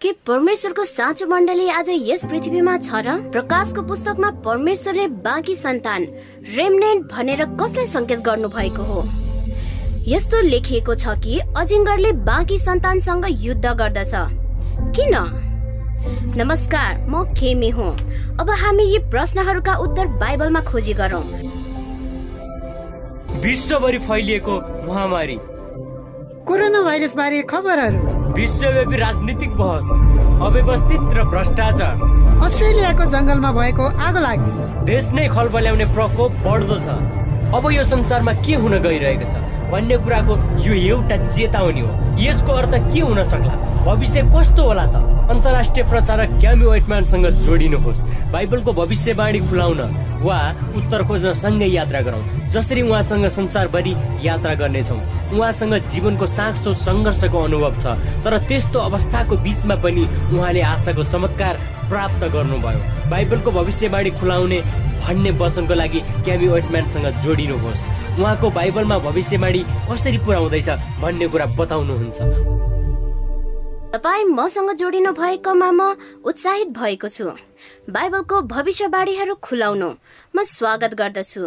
के परमेश्वरको साँचो मण्डली आज यस पृथ्वीमा छ र? प्रकाशको पुस्तकमा परमेश्वरले बाँकी सन्तान रेमनेन्ट भनेर कसलाई संकेत गर्नु भएको हो? यस्तो लेखिएको छ कि अजिङ्गरले बाँकी सन्तानसँग युद्ध गर्दछ। किन? नमस्कार म खेमी हुँ। अब हामी यी प्रश्नहरूका उत्तर बाइबलमा खोजी गरौँ। विश्वभरि फैलिएको महामारी। कोरोना भाइरस बारे खबरहरू। विश्वव्यापी राजनीतिक बहस अव्यवस्थित र भ्रष्टाचार। अस्ट्रेलियाको जङ्गलमा भएको आगो लागि देश नै खलबल्याउने प्रकोप बढ्दो छ। अब यो संसारमा के हुन गइरहेको छ भन्ने कुराको यो एउटा चेतावनी हो। यसको अर्थ के हुन सक्ला? भविष्य कस्तो होला त? अन्तर्राष्ट्रिय प्रचारक क्यामी वेटम्यानसँग जोडिनुहोस्। बाइबलको भविष्यवाणी खुलाउन वा उत्तर खोज्न सँगै यात्रा गरौँ। जसरी उहाँसँग संसारभरि यात्रा गर्नेछौँ। उहाँसँग जीवनको साँचो सङ्घर्षको अनुभव छ। तर त्यस्तो अवस्थाको बिचमा पनि उहाँले आशाको चमत्कार प्राप्त गर्नुभयो। बाइबलको भविष्यवाणी खुलाउने भन्ने वचनको लागि क्यामी वेटम्यानसँग जोडिनुहोस्। उहाँको बाइबलमा भविष्यवाणी कसरी पुर्याउँदैछ भन्ने कुरा बताउनुहुन्छ। तपाईँ मसँग जोडिनु भएकोमा म उत्साहित भएको छु। बाइबलको भविष्यवाणीहरू खुलाउनु म स्वागत गर्दछु।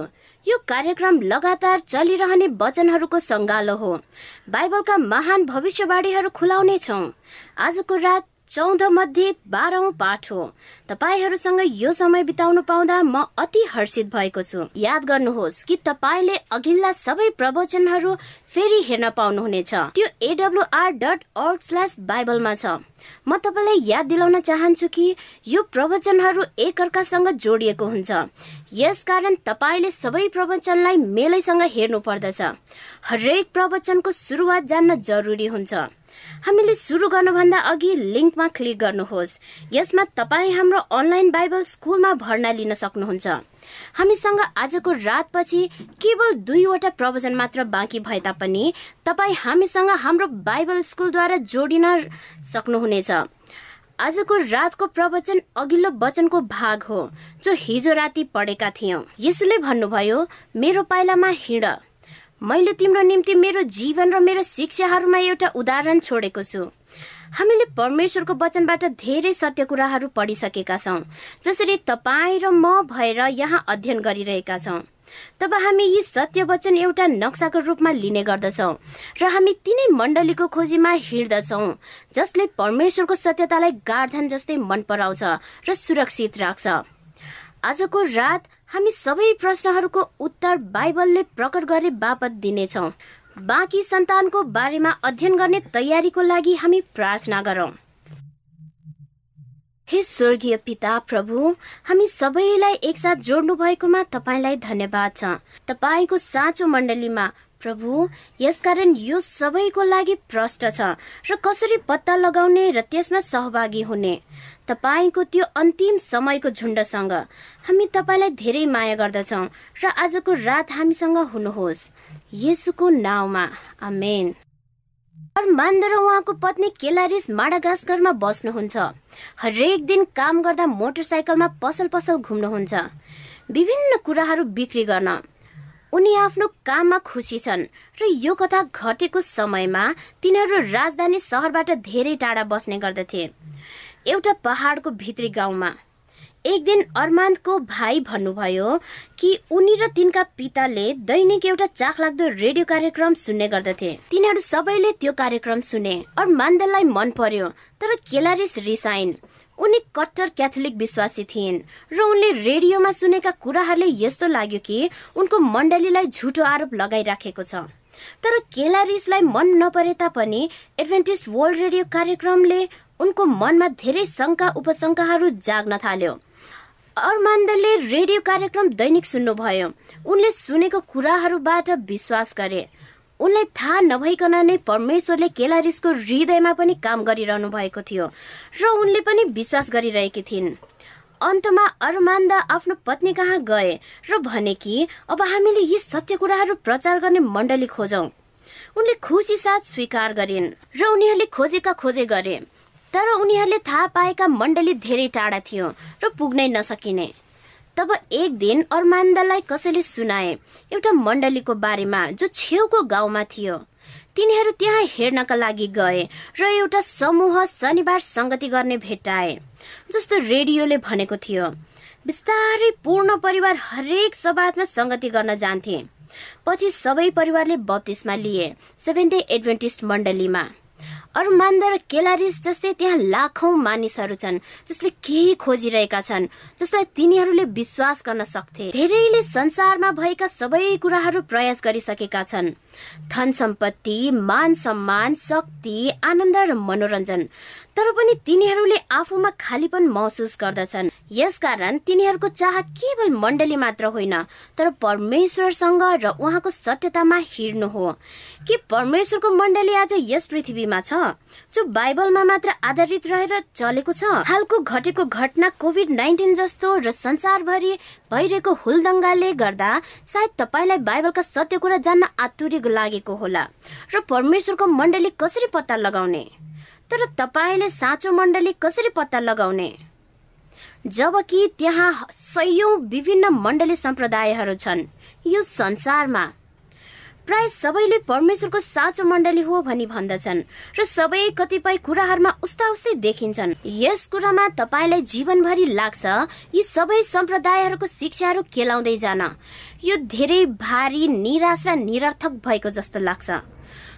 यो कार्यक्रम लगातार चलिरहने वचनहरूको सङ्गालो हो। बाइबलका महान भविष्यवाणीहरू खुलाउने छौँ। आजको रात चौध मध्ये बाह्रौं पाठ हो। तपाईँहरूसँग यो समय बिताउनु पाउँदा म अति हर्षित भएको छु। याद गर्नुहोस् कि तपाईँले अघिल्ला सबै प्रवचनहरू फेरि हेर्न पाउनुहुनेछ। त्यो एडब्लुआर डट अर्ग स्ल्यास बाइबलमा छ। म तपाईँलाई याद दिलाउन चाहन्छु कि यो प्रवचनहरू एकअर्कासँग जोडिएको हुन्छ। यसकारण तपाईँले सबै प्रवचनलाई मेलैसँग हेर्नु पर्दछ। हरेक प्रवचनको सुरुवात जान्न जरुरी हुन्छ। हामीले सुरु गर्नुभन्दा अघि लिङ्कमा क्लिक गर्नुहोस्। यसमा तपाईँ हाम्रो अनलाइन बाइबल स्कुलमा भर्ना लिन सक्नुहुन्छ। हामीसँग आजको रातपछि केवल दुईवटा प्रवचन मात्र बाँकी भए तापनि तपाईँ हामीसँग हाम्रो बाइबल स्कुलद्वारा जोडिन सक्नुहुनेछ। आजको रातको प्रवचन अघिल्लो वचनको भाग हो जो हिजो राति पढेका थियौँ। यसुले भन्नुभयो मेरो पाइलामा हिँड। मैले तिम्रो निम्ति मेरो जीवन र मेरो शिक्षाहरूमा एउटा उदाहरण छोडेको छु। हामीले परमेश्वरको वचनबाट धेरै सत्य कुराहरू पढिसकेका छौँ जसरी तपाईँ र म भएर यहाँ अध्ययन गरिरहेका छौँ। तब हामी यी सत्य वचन एउटा नक्साको रूपमा लिने गर्दछौँ र हामी तिनै मण्डलीको खोजीमा हिँड्दछौँ जसले परमेश्वरको सत्यतालाई गार्धन जस्तै मन पराउँछ र सुरक्षित राख्छ। आजको रात हामी सबै प्रश्नहरूको उत्तर बाइबलले प्रकट गरे बापत दिनेछौँ। बाँकी सन्तानको बारेमा अध्ययन गर्ने तयारीको लागि हामी प्रार्थना गरौँ। हे स्वर्गीय पिता प्रभु हामी सबैलाई एकसाथ जोड्नु भएकोमा तपाईँलाई धन्यवाद छ। तपाईँको साँचो मण्डलीमा प्रभु यसकारण यो सबैको लागि प्रष्ट छ र कसरी पत्ता लगाउने र त्यसमा सहभागी हुने। तपाईँको त्यो अन्तिम समयको झुन्डसँग हामी तपाईँलाई धेरै माया गर्दछौँ र आजको रात हामीसँग हुनुहोस्। यसुको नाउँमा आमेन। अरमान्द र उहाँको पत्नी केलारिस माडागास्करमा बस्नुहुन्छ। हरेक दिन काम गर्दा मोटरसाइकलमा पसल पसल घुम्नुहुन्छ। विभिन्न कुराहरू बिक्री गर्न उनी आफ्नो काममा खुसी छन् र यो कथा घटेको समयमा तिनीहरू राजधानी सहरबाट धेरै टाढा बस्ने गर्दथे। एउटा पहाडको भित्री गाउँमा। एक दिन अर्मान्दको भाइ भन्नुभयो कि उनी र तिनका पिताले दैनिक एउटा चाखलाग्दो रेडियो कार्यक्रम सुन्ने गर्दथे। तिनीहरू सबैले त्यो कार्यक्रम सुने। अर्मान्दलाई मन पर्यो तर केलारिस रिसाइन्। उनी कट्टर क्याथोलिक विश्वासी थिइन् र उनले रेडियोमा सुनेका कुराहरूले यस्तो लाग्यो कि उनको मण्डलीलाई झुटो आरोप लगाइराखेको छ। तर केलारिसलाई मन नपरे तापनि एडभेन्टिस्ट वर्ल्ड रेडियो कार्यक्रमले उनको मनमा धेरै शङ्का उपशङ्काहरू जाग्न थाल्यो। अर्मान्दले रेडियो कार्यक्रम दैनिक सुन्नुभयो। उनले सुनेको कुराहरूबाट विश्वास गरे। उनलाई थाहा नभइकन नै परमेश्वरले केलारिसको हृदयमा पनि काम गरिरहनु भएको थियो र उनले पनि विश्वास गरिरहेकी थिइन्। अन्तमा अरमान्दा आफ्नो पत्नी कहाँ गए र भने कि अब हामीले यी सत्य कुराहरू प्रचार गर्ने मण्डली खोजौँ। उनले खुसी साथ स्वीकार गरिन् र उनीहरूले खोजेका खोजे गरे। तर उनीहरूले थाहा पाएका मण्डली धेरै टाढा थियो र पुग्नै नसकिने। तब एक दिन अर्मान्दलाई कसैले सुनाए एउटा मण्डलीको बारेमा जो छेउको गाउँमा थियो। तिनीहरू त्यहाँ हेर्नका लागि गए र एउटा समूह शनिबार सङ्गति गर्ने भेट्टाए जस्तो रेडियोले भनेको थियो। बिस्तारै पूर्ण परिवार हरेक सभामा सङ्गति गर्न जान्थे। पछि सबै परिवारले बत्तिसमा लिए सेभेन एडभेन्टिस्ट मण्डलीमा। अरू र केलारिस जस्तै त्यहाँ लाखौं मानिसहरू छन् जसले केही खोजिरहेका छन् जसलाई तिनीहरूले विश्वास गर्न सक्थे। धेरैले संसारमा भएका सबै कुराहरू प्रयास गरिसकेका छन्। धन सम्पत्ति मान सम्मान शक्ति आनन्द र मनोरञ्जन। तर पनि तिनीहरूले आफूमा खालीपन महसुस गर्दछन्। यसकारण तिनीहरूको चाह केवल मण्डली मात्र होइन तर परमेश्वरसँग र उहाँको सत्यतामा हिँड्नु हो। के परमेश्वरको मण्डली आज यस पृथ्वीमा छ जो बाइबलमा मात्र आधारित रहेर चलेको छ? हालको घटेको घटना कोभिड नाइन्टिन जस्तो र संसारभरि भइरहेको हुलदङ्गाले गर्दा सायद तपाईँलाई बाइबलका सत्य कुरा जान्न आतुरी लागेको होला। र परमेश्वरको मण्डली कसरी पत्ता लगाउने? तर तपाईँले साँचो मण्डली कसरी पत्ता लगाउने? जबकि त्यहाँ सयौं विभिन्न मण्डली सम्प्रदायहरू छन् यो संसारमा। प्राय सबैले परमेश्वरको साँचो मण्डली हो भनी भन्दछन् र सबै कतिपय कुराहरूमा उस्ता उस्तै देखिन्छन्। यस कुरामा तपाईँलाई जीवनभरि लाग्छ यी सबै सम्प्रदायहरूको शिक्षाहरू केलाउँदै जान। यो धेरै भारी निराश र निरर्थक भएको जस्तो लाग्छ।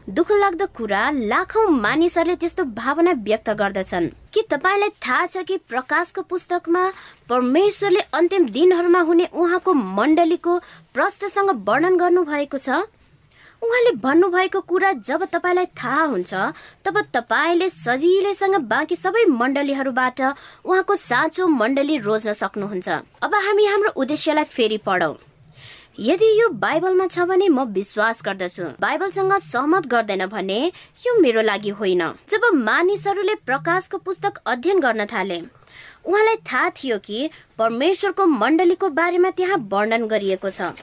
दुःख लाग्दो कुरा लाखौं मानिसहरूले त्यस्तो भावना व्यक्त गर्दछन्। के तपाईँलाई थाहा छ कि प्रकाशको पुस्तकमा परमेश्वरले अन्तिम दिनहरूमा हुने उहाँको मण्डलीको प्रष्टसँग वर्णन गर्नु भएको छ? उहाँले भन्नुभएको कुरा जब तपाईँलाई थाहा हुन्छ तब तपाईँले सजिलैसँग बाँकी सबै मण्डलीहरूबाट उहाँको साँचो मण्डली रोज्न सक्नुहुन्छ। अब हामी हाम्रो उद्देश्यलाई फेरि पढौँ। यदि यो बाइबलमा छ भने म विश्वास गर्दछु। बाइबलसँग सहमत गर्दैन भने यो मेरो लागि होइन। जब मानिसहरूले प्रकाशको पुस्तक अध्ययन गर्न थाले उहाँलाई थाहा थियो कि परमेश्वरको मण्डलीको बारेमा त्यहाँ वर्णन गरिएको छ।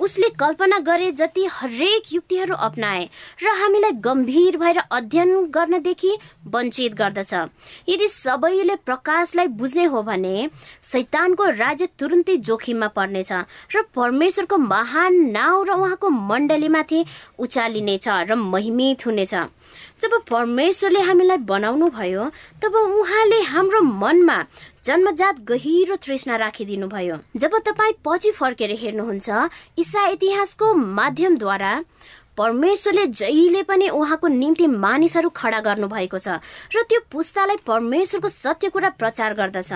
उसले कल्पना गरे जति हरेक युक्तिहरू अप्नाए र हामीलाई गम्भीर भएर अध्ययन गर्नदेखि वञ्चित गर्दछ। यदि सबैले प्रकाशलाई बुझ्ने हो भने सैतानको राज्य तुरुन्तै जोखिममा पर्नेछ र परमेश्वरको महान नाउँ र उहाँको मण्डलीमाथि उचालिनेछ र महिमित हुनेछ। जब परमेश्वरले हामीलाई बनाउनु भयो तब उहाँले हाम्रो मनमा जन्मजात गहिरो तृष्णा राखिदिनु भयो जब तपाईँ पछि फर्केर हेर्नुहुन्छ इसा इतिहासको माध्यमद्वारा परमेश्वरले जहिले पनि उहाँको निम्ति मानिसहरू खडा गर्नु भएको छ र त्यो पुस्तालाई परमेश्वरको सत्य कुरा प्रचार गर्दछ।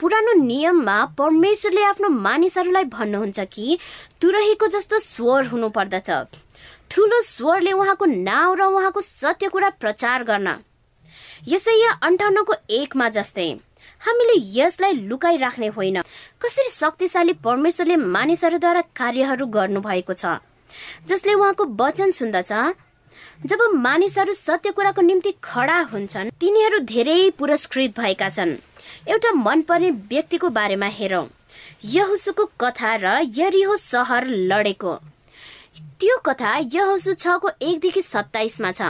पुरानो नियममा परमेश्वरले आफ्नो मानिसहरूलाई भन्नुहुन्छ कि तुरहीको जस्तो स्वर हुनु पर्दछ ठुलो स्वरले उहाँको नाउँ र उहाँको सत्य कुरा प्रचार गर्न। यसै अन्ठाउन्नको एकमा जस्तै। हामीले यसलाई लुकाइराख्ने होइन। कसरी शक्तिशाली परमेश्वरले मानिसहरूद्वारा कार्यहरू गर्नु भएको छ? जसले उहाँको वचन सुन्दछ। जब मानिसहरू सत्य कुराको निम्ति खडा हुन्छन् तिनीहरू धेरै पुरस्कृत भएका छन्। एउटा मनपर्ने व्यक्तिको बारेमा हेरौँ। यहुसुको कथा र यरिहो सहर लडेको। त्यो कथा यहोसु छको एकदेखि सत्ताइसमा छ।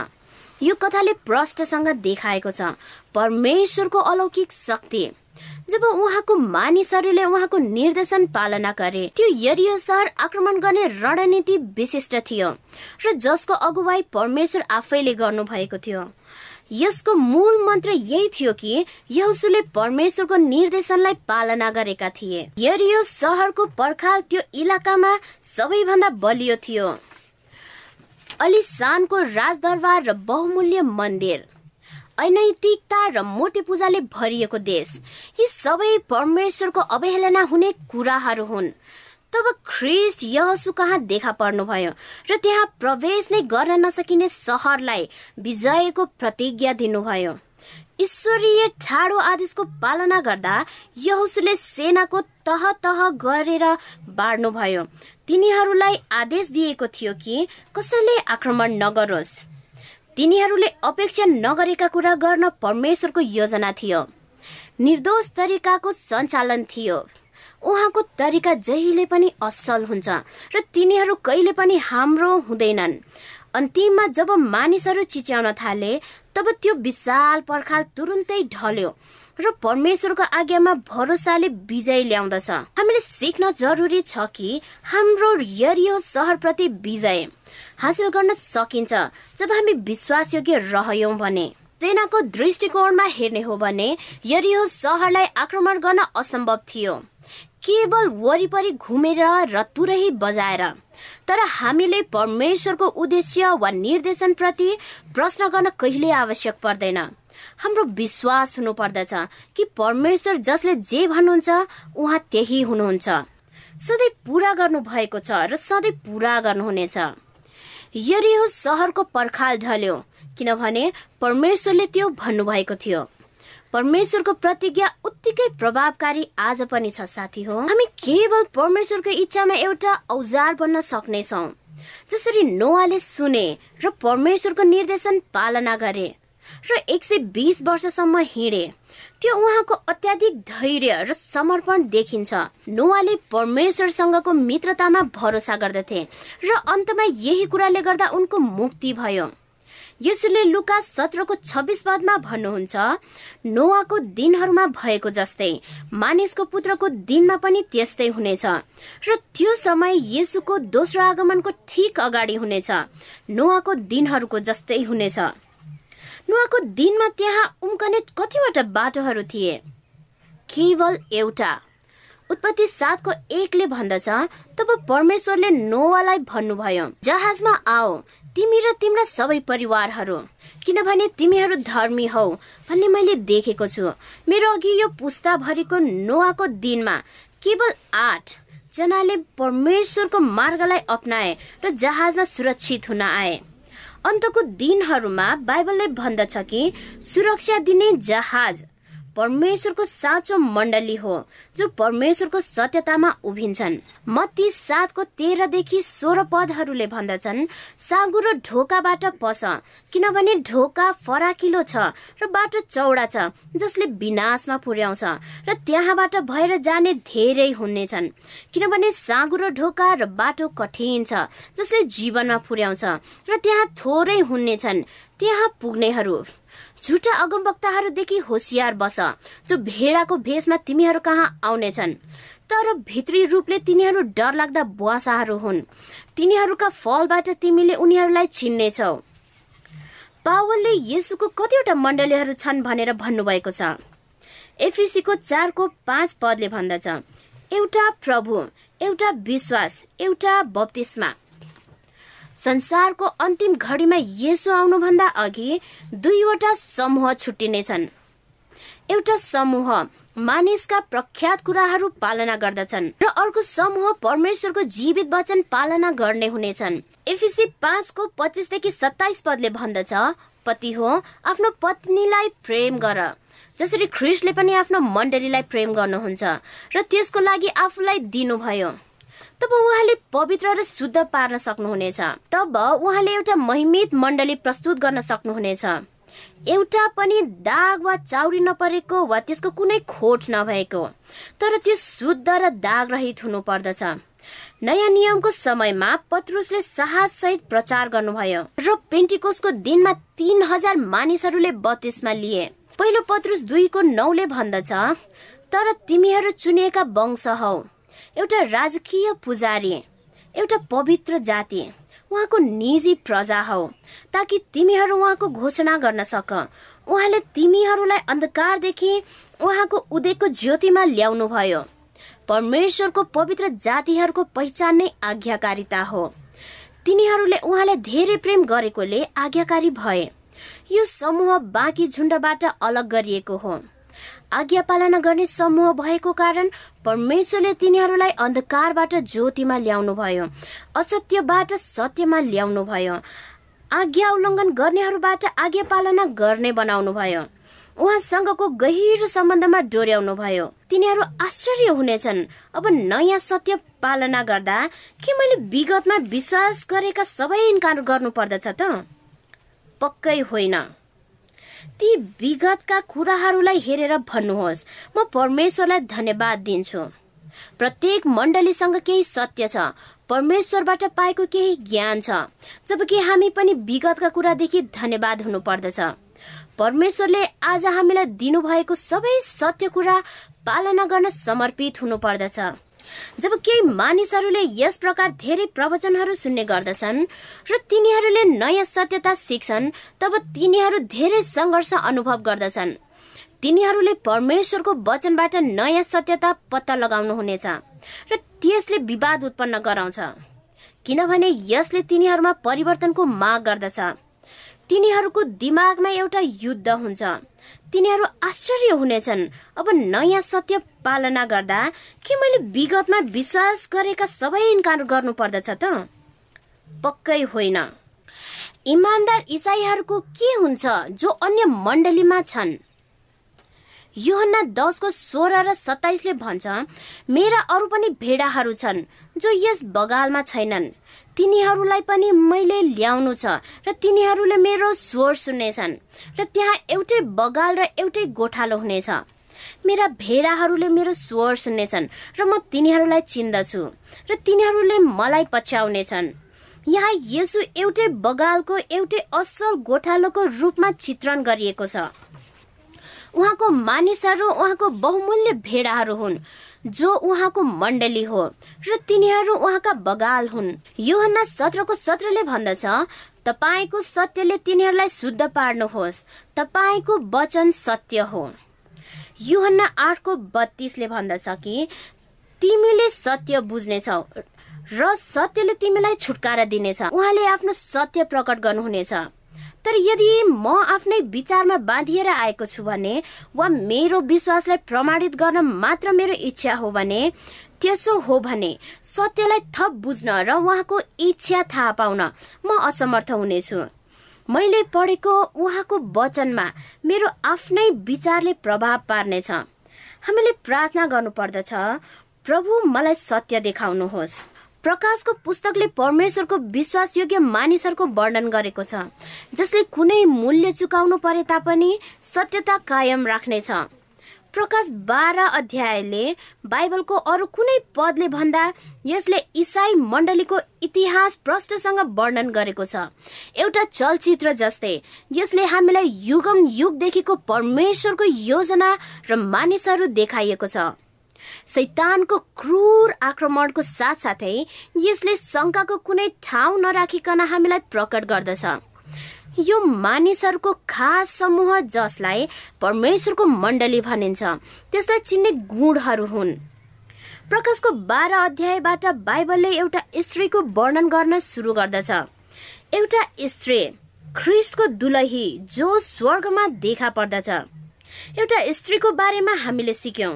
यो कथाले प्रष्टसँग देखाएको छ। परमेश्वरको अलौकिक शक्ति। जब उहाँको मानिसहरूले उहाँको निर्देशन पालना गरे त्यो यरियो सहर आक्रमण गर्ने रणनीति विशिष्ट थियो र जसको अगुवाई परमेश्वर आफैले गर्नु भएको थियो। यसको मूल मन्त्र यही थियो कि यहुसुले परमेश्वरको निर्देशनलाई पालना गरेका थिए। यरियो सहरको पर्खाल त्यो इलाकामा सबैभन्दा बलियो थियो। अलिसानको राजदरबार र बहुमूल्य मन्दिर अनैतिकता र मूर्ति पूजाले भरिएको देश। यी सबै परमेश्वरको अवहेलना हुने कुराहरू हुन्। तब ख्रिस्ट यहसु कहाँ देखा पर्नुभयो र त्यहाँ प्रवेश नै गर्न नसकिने सहरलाई विजयको प्रतिज्ञा दिनुभयो? ईश्वरीय ठाडो आदेशको पालना गर्दा यहुसुले सेनाको तह तह गरेर बाँड्नुभयो। तिनीहरूलाई आदेश दिएको थियो कि कसैले आक्रमण नगरोस्। तिनीहरूले अपेक्षा नगरेका कुरा गर्न परमेश्वरको योजना थियो। निर्दोष तरिकाको सञ्चालन थियो। उहाँको तरिका जहिले पनि असल हुन्छ र तिनीहरू कहिले पनि हाम्रो हुँदैनन्। अन्तिममा जब मानिसहरू चिच्याउन थाले तब त्यो विशाल पर्खाल तुरुन्तै ढल्यो र परमेश्वरको आज्ञामा भरोसाले विजय ल्याउँदछ। हामीले सिक्न जरुरी छ कि हाम्रो यरियो सहरप्रति विजय हासिल गर्न सकिन्छ। जब हामी विश्वासयोग्य रहयौं भने सेनाको दृष्टिकोणमा हेर्ने हो भने यरियो सहरलाई आक्रमण गर्न असम्भव थियो। केवल वरिपरि घुमेर र तुरै बजाएर तर हामीले परमेश्वरको उद्देश्य वा निर्देशन प्रति प्रश्न गर्न कहिले आवश्यक पर्दैन। हाम्रो विश्वास हुनु पर्दछ कि परमेश्वर जसले जे भन्नुहुन्छ उहाँ त्यही हुनुहुन्छ। सधैँ पुरा गर्नु भएको छ र सधैँ पुरा गर्नुहुनेछ। यरियो सहरको पर्खाल ढल्यो किनभने परमेश्वरले त्यो भन्नुभएको थियो। परमेश्वरको प्रतिज्ञा उत्तिकै प्रभावकारी आज पनि छ साथी हो। हामी केवल परमेश्वरको इच्छामा एउटा औजार बन्न सक्नेछौ। जसरी नोवाले सुने र परमेश्वरको निर्देशन पालना गरे र एक सय बिस वर्षसम्म हिँडे त्यो उहाँको अत्याधिक धैर्य र समर्पण देखिन्छ। नोवाले परमेश्वरसँगको मित्रतामा भरोसा गर्दथे र अन्तमा यही कुराले गर्दा उनको मुक्ति भयो। यसुले लुका सत्रको छब्बिस पदमा भन्नुहुन्छ नोवाको दिनहरूमा भएको जस्तै मानिसको पुत्रको दिनमा पनि त्यस्तै हुनेछ र त्यो समय यसुको दोस्रो आगमनको ठिक अगाडि हुनेछ नोवाको दिनहरूको जस्तै हुनेछ। नुहाको दिनमा त्यहाँ उम्कने कतिवटा बाटोहरू थिए। केवल एउटा। उत्पत्ति सातको एकले भन्दछ तब परमेश्वरले नोवालाई भन्नुभयो जहाजमा आओ तिमी र तिम्रा सबै परिवारहरू। किनभने तिमीहरू धर्मी हौ भन्ने मैले देखेको छु। मेरो अघि यो पुस्ताभरिको नोवाको दिनमा केवल आठ जनाले परमेश्वरको मार्गलाई अप्नाए र जहाजमा सुरक्षित हुन आए। अन्तको दिनहरूमा बाइबलले भन्दछ कि सुरक्षा दिने जहाज परमेश्वरको साँचो मण्डली हो जो परमेश्वरको सत्यतामा उभिन्छन्। मत्ती सातको तेह्रदेखि सोह्र पदहरूले भन्दछन् सागु र ढोकाबाट पस किनभने ढोका फराकिलो छ र बाटो चौडा छ जसले विनाशमा पुर्याउँछ र त्यहाँबाट भएर जाने धेरै हुनेछन्। किनभने सागु र ढोका र बाटो कठिन छ जसले जीवनमा पुर्याउँछ र त्यहाँ थोरै हुनेछन् त्यहाँ पुग्नेहरू। झुटा अगमवक्ताहरूदेखि होसियार बस जो भेडाको भेषमा तिमीहरू कहाँ आउनेछन्? तर भित्री रूपले तिनीहरू डरलाग्दा बुवासाहरू हुन्। तिनीहरूका फलबाट तिमीले उनीहरूलाई चिन्नेछौ पावलले यसुको कतिवटा मण्डलीहरू छन् भनेर भन्नुभएको छ। एफिसीको चारको पाँच पदले भन्दछ। एउटा प्रभु एउटा विश्वास एउटा बप्तिस्मा। संसारको अन्तिम घडीमा यसो आउनुभन्दा अघि दुईवटा समूह छुट्टिनेछन् एउटा समूह मानिसका प्रख्यात कुराहरू पालना गर्दछन् र अर्को समूह परमेश्वरको जीवित वचन पालना गर्ने हुनेछन् एफिसी पाँचको पच्चिसदेखि सत्ताइस पदले भन्दछ पति हो आफ्नो पत्नीलाई प्रेम गर। जसरी ख्रिस्टले पनि आफ्नो मण्डलीलाई प्रेम गर्नुहुन्छ र त्यसको लागि आफूलाई दिनुभयो। तब उहाँले पवित्र र शुद्ध पार्न सक्नुहुनेछ। तब उहाँले एउटा महिमित मण्डली प्रस्तुत गर्न सक्नुहुनेछ। एउटा पनि दाग वा चाउरी नपरेको वा त्यसको कुनै खोट नभएको। तर त्यो शुद्ध र दाग रहित हुनु पर्दछ नयाँ नियमको समयमा पत्रुसले साहस सहित प्रचार गर्नुभयो र पेन्टिकोसको दिनमा तीन हजार मानिसहरूले बत्तिसमा लिए। पहिलो पत्रुस दुईको नौले भन्दछ तर तिमीहरू चुनिएका वंश हौ। एउटा राजकीय पुजारी एउटा पवित्र जाति उहाँको निजी प्रजा हौ ताकि तिमीहरू उहाँको घोषणा गर्न सक। उहाँले तिमीहरूलाई अन्धकारदेखि उहाँको उदयको ज्योतिमा ल्याउनु भयो। परमेश्वरको पवित्र जातिहरूको पहिचान नै आज्ञाकारिता हो। तिनीहरूले उहाँलाई धेरै प्रेम गरेकोले आज्ञाकारी भए। यो समूह बाँकी झुण्डबाट अलग गरिएको हो। आज्ञा पालना गर्ने समूह भएको कारण परमेश्वरले तिनीहरूलाई अन्धकारबाट ज्योतिमा ल्याउनु भयो असत्यबाट सत्यमा ल्याउनु भयो आज्ञा उल्लङ्घन गर्नेहरूबाट आज्ञा पालना गर्ने बनाउनु भयो उहाँसँगको गहिरो सम्बन्धमा डोर्याउनु भयो तिनीहरू आश्चर्य हुनेछन्। अब नयाँ सत्य पालना गर्दा के मैले विगतमा विश्वास गरेका सबै इन्कार गर्नु पर्दछ त? पक्कै होइन। ती विगतका कुराहरूलाई हेरेर भन्नुहोस्। म परमेश्वरलाई धन्यवाद दिन्छु। प्रत्येक मण्डलीसँग केही सत्य छ। परमेश्वरबाट पाएको केही ज्ञान छ। जबकि हामी पनि विगतका कुरादेखि धन्यवाद हुनुपर्दछ। परमेश्वरले आज हामीलाई दिनुभएको सबै सत्य कुरा पालना गर्न समर्पित हुनुपर्दछ। जब केही मानिसहरूले यस प्रकार धेरै प्रवचनहरू सुन्ने गर्दछन् र तिनीहरूले नयाँ सत्यता सिक्छन् तब तिनीहरू धेरै सङ्घर्ष अनुभव गर्दछन्। तिनीहरूले परमेश्वरको वचनबाट नयाँ सत्यता पत्ता लगाउनु हुनेछ र त्यसले विवाद उत्पन्न गराउँछ। किनभने यसले तिनीहरूमा परिवर्तनको माग गर्दछ। तिनीहरूको दिमागमा एउटा युद्ध हुन्छ। तिनीहरू आश्चर्य हुनेछन्। अब नयाँ सत्य पालना गर्दा के मैले विगतमा विश्वास गरेका सबै इन्कार गर्नु पर्दछ त? पक्कै होइन। इमान्दार इसाईहरूको के हुन्छ जो अन्य मण्डलीमा छन्? योहन्ना दसको सोह्र र सत्ताइसले भन्छ मेरा अरू पनि भेडाहरू छन् जो यस बगालमा छैनन्। तिनीहरूलाई पनि मैले ल्याउनु छ र तिनीहरूले मेरो स्वर सुन्नेछन् र त्यहाँ एउटै बगाल र एउटै गोठालो हुनेछ। मेरा भेडाहरूले मेरो स्वर सुन्नेछन् र म तिनीहरूलाई चिन्दछु र तिनीहरूले मलाई पछ्याउनेछन्। यहाँ यसो एउटै बगालको एउटै असल गोठालोको रूपमा चित्रण गरिएको छ। उहाँको मानिसहरू उहाँको बहुमूल्य भेडाहरू हुन्। जो उहाँको मण्डली हो र तिनीहरू उहाँका बगाल हुन्। योहन्ना सत्रको सत्रले भन्दछ तपाईँको सत्यले तिनीहरूलाई शुद्ध पार्नुहोस् तपाईँको वचन सत्य हो। युहन्ना आठको बत्तीसले भन्दछ कि तिमीले सत्य बुझ्नेछौ र सत्यले तिमीलाई छुटकारा दिनेछ। उहाँले आफ्नो सत्य प्रकट गर्नुहुनेछ। तर यदि म आफ्नै विचारमा बाँधिएर आएको छु भने वा मेरो विश्वासलाई प्रमाणित गर्न मात्र मेरो इच्छा हो भने त्यसो हो भने सत्यलाई थप बुझ्न र उहाँको इच्छा थाहा पाउन म असमर्थ हुनेछु। मैले पढेको उहाँको वचनमा मेरो आफ्नै विचारले प्रभाव पार्नेछ। हामीले प्रार्थना गर्नुपर्दछ प्रभु मलाई सत्य देखाउनुहोस्। प्रकाशको पुस्तकले परमेश्वरको विश्वासयोग्य मानिसहरूको वर्णन गरेको छ जसले कुनै मूल्य चुकाउनु परे तापनि सत्यता कायम राख्नेछ। प्रकाश बाह्र अध्यायले बाइबलको अरू कुनै पदले भन्दा यसले इसाई मण्डलीको इतिहास प्रष्टसँग वर्णन गरेको छ। एउटा चलचित्र जस्तै यसले हामीलाई युगम युगदेखिको परमेश्वरको योजना र मानिसहरू देखाइएको छ। सैतानको क्रूर आक्रमणको साथसाथै यसले शङ्काको कुनै ठाउँ नराखिकन हामीलाई प्रकट गर्दछ। यो मानिसहरूको खास समूह जसलाई परमेश्वरको मण्डली भनिन्छ त्यसलाई चिन्ने गुणहरू हुन्। प्रकाशको बाह्र अध्यायबाट बाइबलले एउटा स्त्रीको वर्णन गर्न सुरु गर्दछ। एउटा स्त्री ख्रिस्टको दुलही जो स्वर्गमा देखा पर्दछ। एउटा स्त्रीको बारेमा हामीले सिक्यौँ।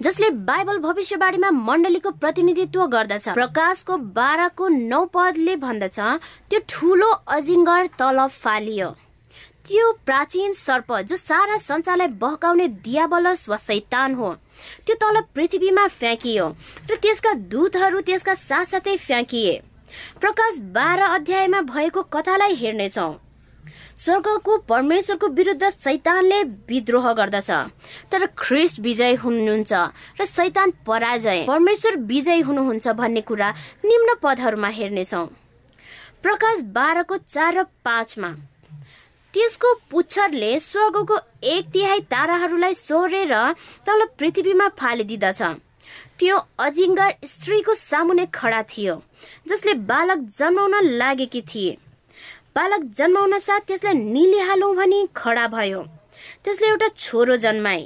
जसले बाइबल भविष्यवाणीमा मण्डलीको प्रतिनिधित्व गर्दछ प्रकाशको बाह्रको नौ पदले भन्दछ त्यो ठुलो अजिङ्गर तल फालियो। त्यो प्राचीन सर्प जो सारा संसारलाई बहकाउने दियाबलस वा सैतान हो त्यो तल पृथ्वीमा फ्याँकियो र त्यसका दूतहरू त्यसका साथसाथै फ्याँकिए। प्रकाश बाह्र अध्यायमा भएको कथालाई हेर्नेछौँ। स्वर्गको परमेश्वरको विरुद्ध सैतानले विद्रोह गर्दछ। तर ख्रिस्ट विजय हुनुहुन्छ र सैतान पराजय। परमेश्वर विजय हुनुहुन्छ भन्ने कुरा निम्न पदहरूमा हेर्नेछौ। प्रकाश बाह्रको चार र पाँचमा त्यसको पुच्छरले स्वर्गको एक तिहाई ताराहरूलाई सोरेर तल पृथ्वीमा फालिदिँदछ। त्यो अजिङ्गर स्त्रीको सामुने खडा थियो जसले बालक जन्माउन लागेकी थिए। बालक जन्माउन साथ त्यसलाई निलिहालौँ भनी खडा भयो। त्यसले एउटा छोरो जन्माए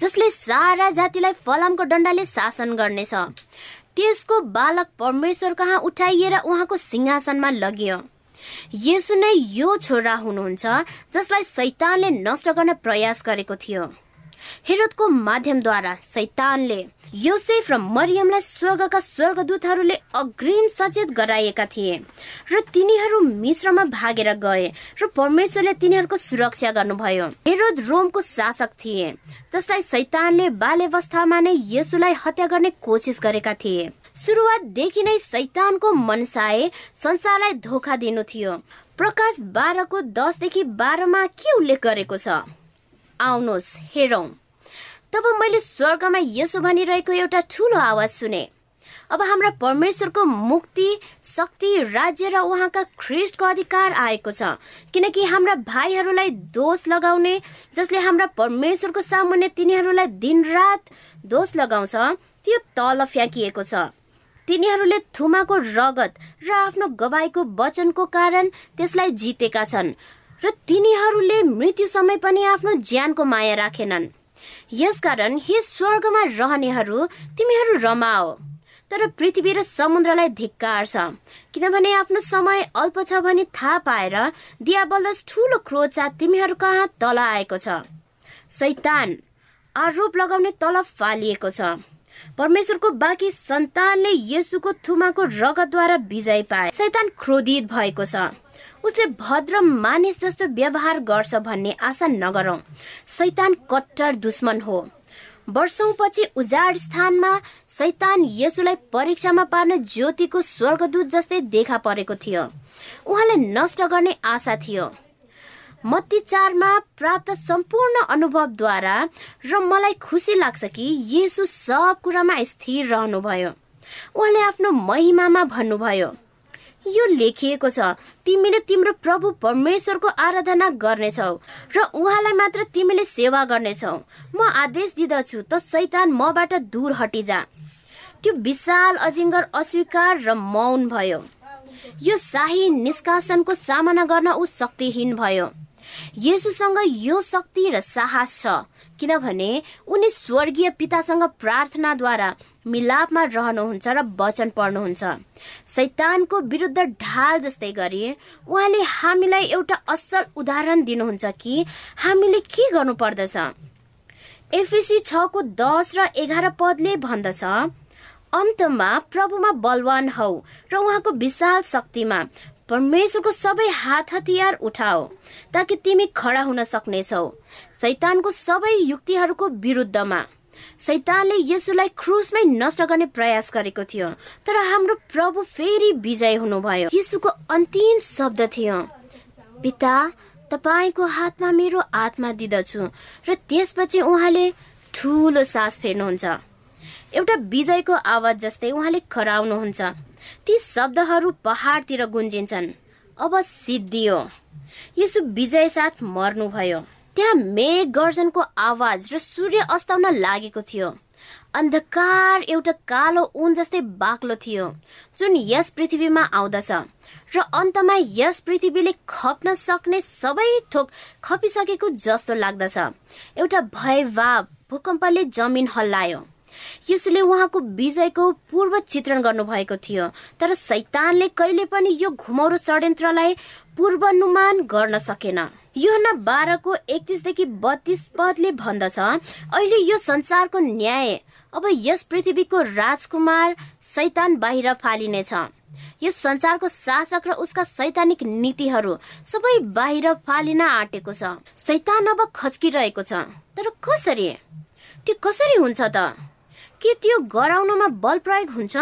जसले सारा जातिलाई फलामको डन्डाले शासन गर्नेछ। त्यसको बालक परमेश्वर कहाँ उठाइएर उहाँको सिंहासनमा लगियो? यसो नै यो छोरा हुनुहुन्छ जसलाई सैतानले नष्ट गर्न प्रयास गरेको थियो। हेरोदको माध्यमद्वारा सैतानले योसेफ र मरियमलाई स्वर्गका स्वर्गदूतहरूले अग्रिम सचेत गराएका थिए र तिनीहरू मिश्रमा भागेर गए र परमेश्वरले तिनीहरूको सुरक्षा गर्नुभयो। हेरोद रोमको शासक थिए जसलाई सैतानले बाल्यावस्थामा नै यसुलाई हत्या गर्ने कोसिस गरेका थिए। सुरुवातदेखि नै सैतानको मनसाए संसारलाई धोका दिनु थियो। प्रकाश बाह्रको दसदेखि बाह्रमा के उल्लेख गरेको छ? आउनुहोस् हेरौँ। तब मैले स्वर्गमा यसो भनिरहेको एउटा ठुलो आवाज सुने। अब हाम्रा परमेश्वरको मुक्ति शक्ति राज्य र उहाँका ख्रिस्टको अधिकार आएको छ। किनकि हाम्रा भाइहरूलाई दोष लगाउने जसले हाम्रा परमेश्वरको सामुन्ने तिनीहरूलाई दिनरात दोष लगाउँछ त्यो तल फ्याँकिएको छ। तिनीहरूले थुमाको रगत र आफ्नो गवाईको वचनको कारण त्यसलाई जितेका छन् र तिनीहरूले मृत्यु समय पनि आफ्नो ज्यानको माया राखेनन्। यसकारण हे स्वर्गमा रहनेहरू तिमीहरू रमाओ। तर पृथ्वी र समुद्रलाई धिक्कार छ। किनभने आफ्नो समय अल्प छ भनी थाहा पाएर दियाबलस ठुलो क्रोध तिमीहरू कहाँ तल आएको छ? सैतान आरोप लगाउने तलब फालिएको छ। परमेश्वरको बाँकी सन्तानले यसुको थुमाको रगतद्वारा विजय पाए। सैतान क्रोधित भएको छ। उसले भद्र मानिस जस्तो व्यवहार गर्छ भन्ने आशा नगरौँ। सैतान कट्टर दुश्मन हो। वर्षौपछि उजाड स्थानमा सैतान यसुलाई परीक्षामा पार्न ज्योतिको स्वर्गदूत जस्तै देखा परेको थियो। उहाँलाई नष्ट गर्ने आशा थियो। मत्ती चारमा प्राप्त सम्पूर्ण अनुभवद्वारा र मलाई खुसी लाग्छ कि यसु सब कुरामा स्थिर रहनुभयो। उहाँले आफ्नो महिमामा भन्नुभयो यो लेखिएको छ। तिमीले तिम्रो प्रभु परमेश्वरको आराधना गर्नेछौ र उहाँलाई मात्र तिमीले सेवा गर्नेछौ। म आदेश दिँदछु त सैतान मबाट दूर हटिजा। त्यो विशाल अजिङ्गर अस्वीकार र मौन भयो। यो शाही निष्कासनको सामना गर्न ऊ शक्तिहीन भयो। येसुसँग यो शक्ति र साहस छ। किनभने उनी स्वर्गीय पितासँग प्रार्थनाद्वारा मिलापमा रहनुहुन्छ र वचन पढ्नुहुन्छ। सैतानको विरुद्ध ढाल जस्तै गरी उहाँले हामीलाई एउटा असल उदाहरण दिनुहुन्छ कि हामीले के गर्नु पर्दछ एफएसी छको दस र एघार पदले भन्दछ अन्तमा प्रभुमा बलवान हौ र उहाँको विशाल शक्तिमा परमेश्वरको सबै हात हतियार उठाओ ताकि तिमी खडा हुन सक्नेछौ। सैतानको सबै युक्तिहरूको विरुद्धमा। सैतानले यसुलाई क्रुसमै नष्ट गर्ने प्रयास गरेको थियो तर हाम्रो प्रभु फेरि विजय हुनुभयो। यसुको अन्तिम शब्द थियो पिता तपाईँको हातमा मेरो आत्मा दिदछु र त्यसपछि उहाँले ठुलो सास फेर्नुहुन्छ। एउटा विजयको आवाज जस्तै उहाँले खराउनुहुन्छ ती शब्दहरू पहाडतिर गुन्जिन्छन्। अब सिद्धियो। यसो विजय साथ मर्नुभयो। त्यहाँ मेघ गर्जनको आवाज र सूर्य अस्ताउन लागेको थियो। अन्धकार एउटा कालो ऊन जस्तै बाक्लो थियो जुन यस पृथ्वीमा आउँदछ र अन्तमा यस पृथ्वीले खप्न सक्ने सबै थोक खपिसकेको जस्तो लाग्दछ। एउटा भयभाव भूकम्पले जमिन हल्लायो। यसले उहाँको विजयको पूर्व चित्रण गर्नुभएको थियो। तर सैतानले कहिले पनि यो घुमौरो षड्यन्त्रलाई पूर्वानुमान गर्न सकेन। यो न बाह्रको एकतिसदेखि बत्तीस पदले भन्दछ अहिले यो संसारको न्याय अब यस पृथ्वीको राजकुमार सैतान बाहिर फालिनेछ। यस संसारको शासक र उसका सैद्धान्तिक नीतिहरू सबै बाहिर फालिन आँटेको छ। सैतान अब खच्किरहेको छ। तर कसरी? त्यो कसरी हुन्छ त? के त्यो गराउनमा बल प्रयोग हुन्छ?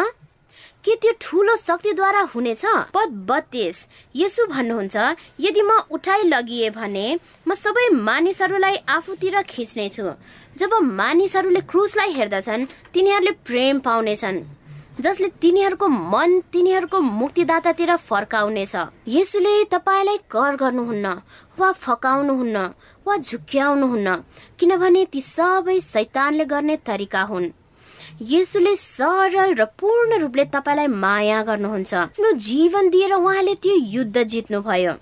के त्यो ठुलो शक्तिद्वारा हुनेछ? पद बत्तीस। यसो भन्नुहुन्छ यदि म उठाइ लगिए भने म सबै मानिसहरूलाई आफूतिर खिच्नेछु। जब मानिसहरूले क्रुसलाई हेर्दछन् तिनीहरूले प्रेम पाउनेछन्। जसले तिनीहरूको मन तिनीहरूको मुक्तिदातातिर फर्काउनेछ। यसुले तपाईँलाई कर गर्नुहुन्न वा फकाउनुहुन्न वा झुक्क्याउनुहुन्न किनभने ती सबै सैतानले गर्ने तरिका हुन्। यसुले सरल र पूर्ण रूपले तपाईँलाई माया गर्नुहुन्छ। आफ्नो जीवन दिएर उहाँले त्यो युद्ध जित्नु भयो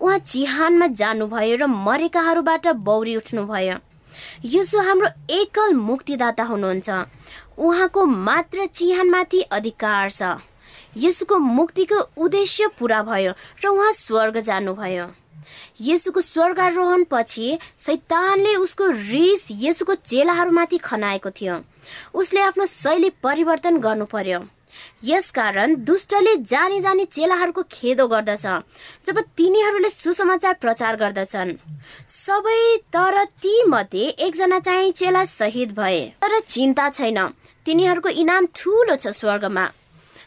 उहाँ चिहानमा जानुभयो र मरेकाहरूबाट बौरी उठ्नुभयो। यसो हाम्रो एकल मुक्तिदाता हुनुहुन्छ। उहाँको मात्र चिहानमाथि अधिकार छ। यसुको मुक्तिको उद्देश्य पुरा भयो र उहाँ स्वर्ग जानुभयो। यसुको स्वर्गारोहण पछि सैतानले उसको रिस यसुको चेलाहरूमाथि खनाएको थियो। उसले आफ्नो शैली परिवर्तन गर्नु पर्यो यसकारण दुष्टले जानी जानी चेलाहरूको खेदो गर्दछ जब तिनीहरूले सुसमाचार प्रचार गर्दछन्। सबै तर ती मध्ये एकजना चाहिँ चेला शहीद भए। तर चिन्ता छैन तिनीहरूको इनाम ठुलो छ स्वर्गमा।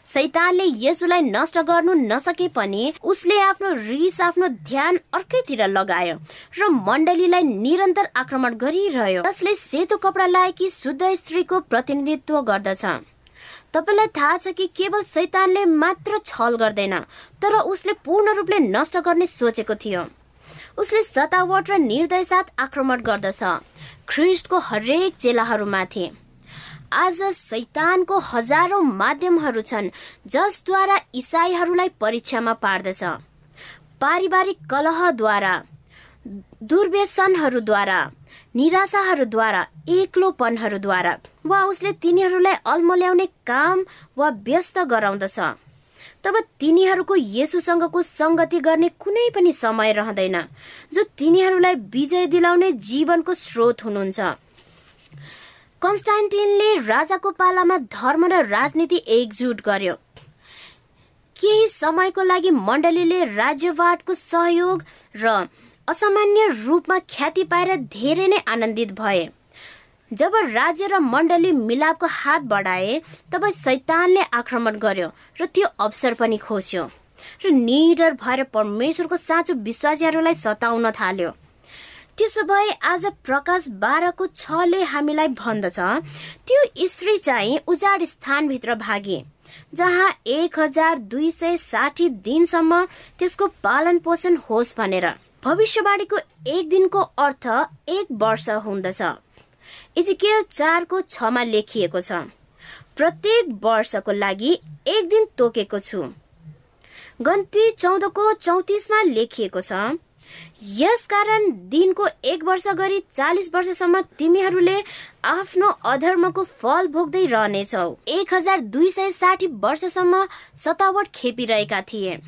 सैतानले यसुलाई नष्ट गर्नु नसके पनि उसले आफ्नो रिस आफ्नो ध्यान अर्कैतिर लगायो र मण्डलीलाई निरन्तर आक्रमण गरिरह्यो। जसले सेतो कपडा लाएकी शुद्ध स्त्रीको प्रतिनिधित्व गर्दछ। तपाईँलाई थाहा छ कि केवल सैतानले मात्र छल गर्दैन तर उसले पूर्ण रूपले नष्ट गर्ने सोचेको थियो। उसले सतावट र निर्दय साथ आक्रमण गर्दछ। ख्रिस्टको हरेक चेलाहरूमाथि। आज सैतानको हजारौं माध्यमहरू छन् जसद्वारा इसाईहरूलाई परीक्षामा पार्दछ। पारिवारिक कलहद्वारा दुर्व्यसनहरूद्वारा निराशाहरूद्वारा एक्लोपनहरूद्वारा वा उसले तिनीहरूलाई अल्मल्याउने काम वा व्यस्त गराउँदछ। तब तिनीहरूको येसुसँगको सङ्गति गर्ने कुनै पनि समय रहँदैन जो तिनीहरूलाई विजय दिलाउने जीवनको स्रोत हुनुहुन्छ। कन्स्टान्टिनले राजाको पालामा धर्म र राजनीति एकजुट गर्यो। केही समयको लागि मण्डलीले राज्यवाटको सहयोग र असामान्य रूपमा ख्याति पाएर धेरै नै आनन्दित भए। जब राज्य र मण्डली मिलापको हात बढाए तब सैतानले आक्रमण गर्यो र त्यो अवसर पनि खोज्यो। र निडर भएर परमेश्वरको साँचो विश्वासीहरूलाई सताउन थाल्यो। त्यसो भए आज प्रकाश बाह्रको छले हामीलाई भन्दछ। त्यो स्त्री चाहिँ उजाड स्थानभित्र भागे जहाँ एक हजार दुई सय साठी दिनसम्म त्यसको पालन पोषण होस् भनेर। भविष्यवाणीको एक दिनको अर्थ एक वर्ष हुँदछ। इजिकेल चारको छमा लेखिएको छ प्रत्येक वर्षको लागि एक दिन तोकेको छु। गन्ती चौधको चौतिसमा लेखिएको छ यसकारण दिनको एक वर्ष गरी चालिस वर्षसम्म तिमीहरूले आफ्नो अधर्मको फल भोग्दै रहनेछौ। एक हजार दुई सय साठी वर्षसम्म सतावट खेपिरहेका थिए।